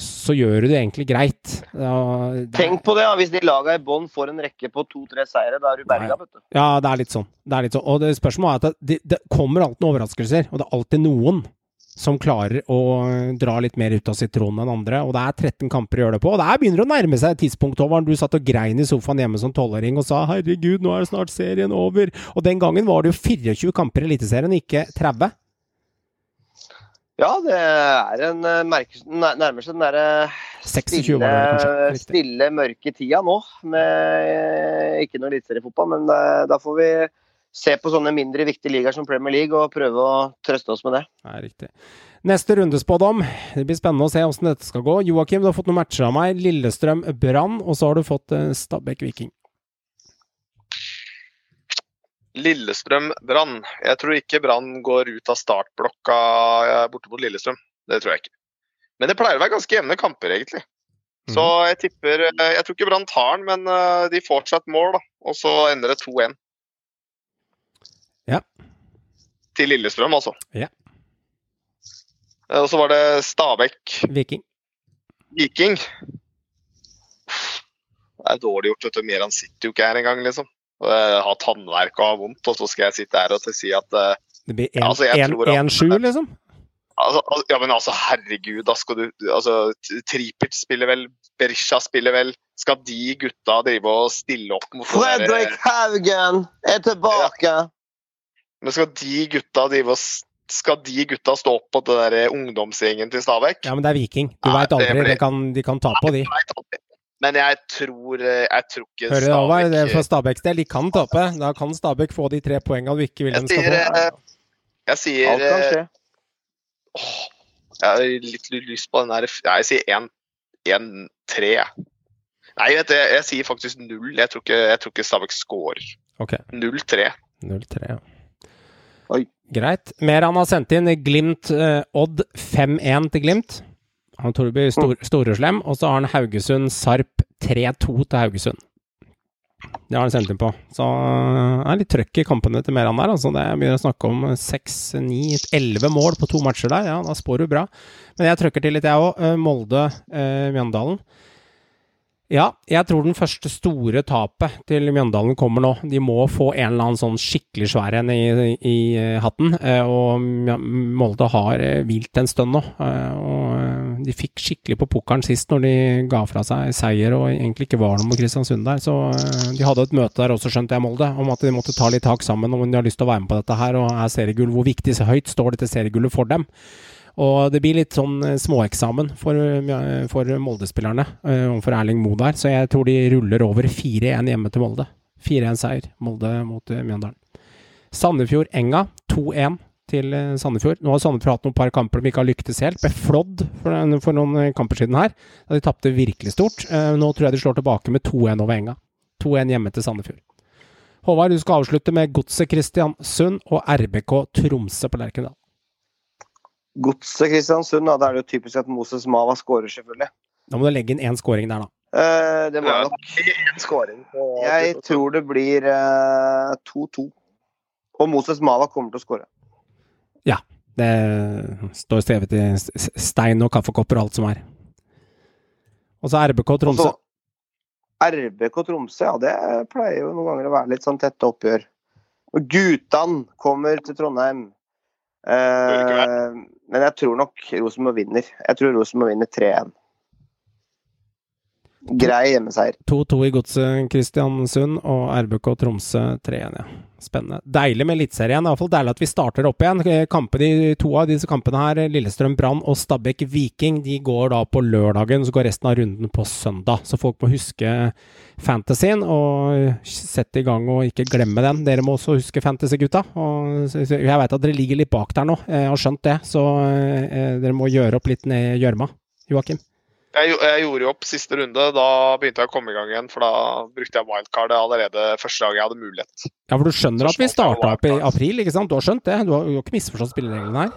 så gjør du det egentlig greit. Ja, det Tenk på det, ja. hvis de laga i bånn får en rekke på to-tre seire, da er du berga, vet du. Ja, det er litt sånn. Det er litt sånn. Og det spørsmålet er at det, det kommer alltid noen overraskelser, og det er alltid noen som klarer å dra litt mer ut av sitronen enn andre. Og det er 13 kamper å gjøre det på. Og det begynner å nærme seg et tidspunkt, Håvard. Du satt og grein i sofaen hjemme som tolvåring og sa 'herregud, nå er snart serien over'. Og den gangen var det jo 24 kamper i Eliteserien, ikke 30. Ja, det er en eh, merke, nærmer seg den derre 26 var det vel kanskje. stille, stille, mørke tida nå. Med eh, ikke noe eliteseriefotball, men eh, da får vi se på sånne mindre viktige ligaer som Premier League og prøve å trøste oss med det. Nei, riktig. Neste rundespådom. Det blir spennende å se hvordan dette skal gå. Joakim, du har fått noen matcher av meg. Lillestrøm Brann, og så har du fått eh, Stabæk Viking. Lillestrøm Brann. Jeg tror ikke Brann går ut av startblokka eh, borte mot Lillestrøm. Det tror jeg ikke. Men det pleier å være ganske jevne kamper, egentlig. Så jeg tipper eh, Jeg tror ikke Brann tar den, men de får seg et mål, da. Og så ender det 2-1. Ja. Til Lillestrøm, altså. Ja. Eh, Og så var det Stabæk Viking. Viking. Det er dårlig gjort, vet du. Meran sitter jo ikke her engang, liksom. Og jeg har tannverk og har vondt, og så skal jeg sitte her og si at eh, Det blir Ja, altså, 1-7, liksom? Altså, ja, men altså, herregud, da skal du altså, Tripic spiller vel, Berisha spiller vel. Skal de gutta drive og stille opp mot Fredrik Haugen er tilbake! Men skal de gutta drive og Skal de gutta stå opp på det der ungdomsgjengen til Stabæk? Ja, men det er Viking. Du Nei, veit aldri. blir- De kan, de kan ta på, de. Men jeg tror eh, Jeg tror ikke Hører du, Håvard? Det For Stabæk Stabæks del, de kan tape. Da kan Stabæk få de tre poengene du ikke vil de skal få. eh, Jeg sier Alt kan eh, skje. åh, Jeg har litt lyst på den der Nei, jeg sier 1-3. jeg. Nei, vet du, jeg, jeg sier faktisk 0. Jeg tror ikke, jeg tror ikke Stabæk scorer. Ok. 0-3. 0-3, ja. Oi. Greit. Mer han har sendt inn. Glimt eh, Odd 5-1 til Glimt. Han tror det blir stor, Storeslem. Og så har han Haugesund Sarp 3-2 til Haugesund. Det har han sendt inn på. Så eh, det er litt trøkk i kampene til Meran der. Altså. Det er begynner å snakke om 6-9-11 mål på to matcher der. Ja, da spår du bra. Men jeg trøkker til litt, jeg òg. Molde, eh, Mjøndalen. Ja, jeg tror den første store tapet til Mjøndalen kommer nå. De må få en eller annen sånn skikkelig svær en i, i eh, hatten. eh, Og Molde har eh, hvilt en stund nå. Og de fikk skikkelig på pukkelen sist når de ga fra seg seier og egentlig ikke var noe mot Kristiansund der. Så de hadde et møte der også, skjønte jeg, Molde, om at de måtte ta litt tak sammen om de har lyst til å være med på dette her. Og er seriegull, hvor viktig så høyt står dette seriegullet for dem? Og det blir litt sånn eh, småeksamen for, eh, for Molde-spillerne eh, overfor Erling Moe der, så jeg tror de ruller over 4-1 hjemme til Molde. 4-1-seier, Molde mot eh, Mjøndalen. Sandefjord-Enga 2-1 til eh, Sandefjord. Nå har Sandefjord hatt noen par kamper de ikke har lyktes helt. Ble flådd for, for noen eh, kamper siden her, da de tapte virkelig stort. Eh, Nå tror jeg de slår tilbake med 2-1 over Enga. 2-1 hjemme til Sandefjord. Håvard, du skal avslutte med Godset Kristiansund og RBK Tromsø på Lerkendal. Godset Kristiansund, da, da er det jo typisk at Moses Mava skårer, selvfølgelig. Da må du legge inn én skåring der, da. Uh, det må Ja, nok. skåring. Jeg tror det blir eh, 2-2. Og Moses Mava kommer til å skåre. Ja. Det står skrevet i stein og kaffekopper og alt som er. Og så RBK Tromsø. RBK Tromsø, ja, det pleier jo noen ganger å være litt sånn tette oppgjør. Og Gutan kommer til Trondheim. Eh, men jeg tror nok Rosenborg vinner. Jeg tror Rosenborg vinner 3-1. Grei hjemmeseier. 2-2 i Godset Kristiansund og RBK Tromsø 3-1, ja. Spennende. Deilig med Eliteserien. Er iallfall deilig at vi starter opp igjen. Kampen, i to av disse kampene her, Lillestrøm Brann og Stabæk Viking, de går da på lørdagen. Så går resten av runden på søndag. Så folk må huske fantasyen og sette i gang og ikke glemme den. Dere må også huske fantasy, gutta. Og jeg veit at dere ligger litt bak der nå, jeg har skjønt det. Så eh, dere må gjøre opp litt ned i gjørma. Joakim? Jeg, jeg gjorde jo opp siste runde. Da begynte jeg å komme i gang igjen. For da brukte jeg wildcard allerede første dag jeg hadde mulighet. Ja, for du skjønner at vi starta opp i april, ikke sant? Du har skjønt det? Du har, jo ikke misforstått spillereglene her?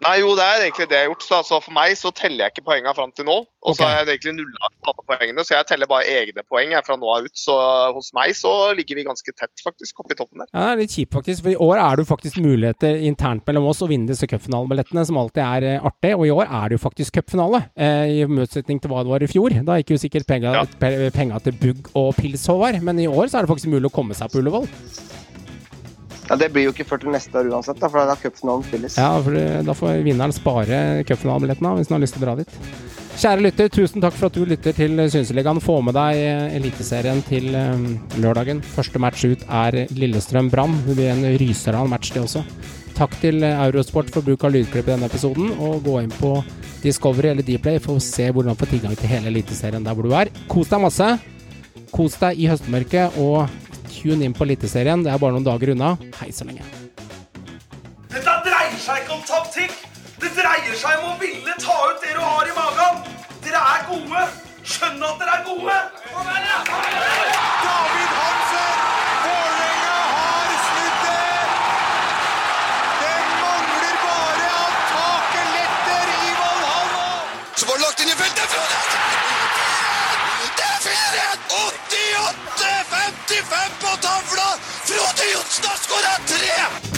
Nei, jo, det er egentlig det jeg har gjort. Så altså, for meg så teller jeg ikke poengene fram til nå. Og så okay. har jeg egentlig nulla alle poengene, så jeg teller bare egne poeng fra nå av ut. Så hos meg så ligger vi ganske tett, faktisk, oppe i toppen der. Ja, det er litt kjipt, faktisk. For i år er det jo faktisk muligheter internt mellom oss å vinne disse cupfinalebillettene, som alltid er eh, artig. Og i år er det jo faktisk cupfinale, eh, i motsetning til hva det var i fjor. Da gikk jo sikkert penga, Ja. penga til bugg og pils, Håvard. Men i år så er det faktisk mulig å komme seg på Ullevål. Ja, Det blir jo ikke før til neste år uansett, da, for da cupfinalen spilles. Ja, for da får vinneren spare cupfinalebilletten da, hvis han har lyst til å dra dit. Kjære lytter, tusen takk for at du lytter til Synseligaen. Få med deg Eliteserien til eh, lørdagen. Første match ut er Lillestrøm-Brann. Det blir en ryser av en match, det også. Takk til Eurosport for bruk av lydklipp i denne episoden, og gå inn på Discovery eller Dplay for å se hvordan du får tilgang til hele Eliteserien der hvor du er. Kos deg masse. Kos deg i høstmørket, og tune inn på Eliteserien. Det er bare noen dager unna. Hei så lenge. Dette dreier seg ikke om taktikk. Det dreier seg om å ville ta ut det du har i magen. Dere er gode. Skjønn at dere er gode. David Hansen! Vålerenga har snudd det! Det mangler bare at taket letter i Valhalla! Så var det lagt inn i feltet! Det er 4-1! 85 på tavla! Frode Johnsen har skåra tre!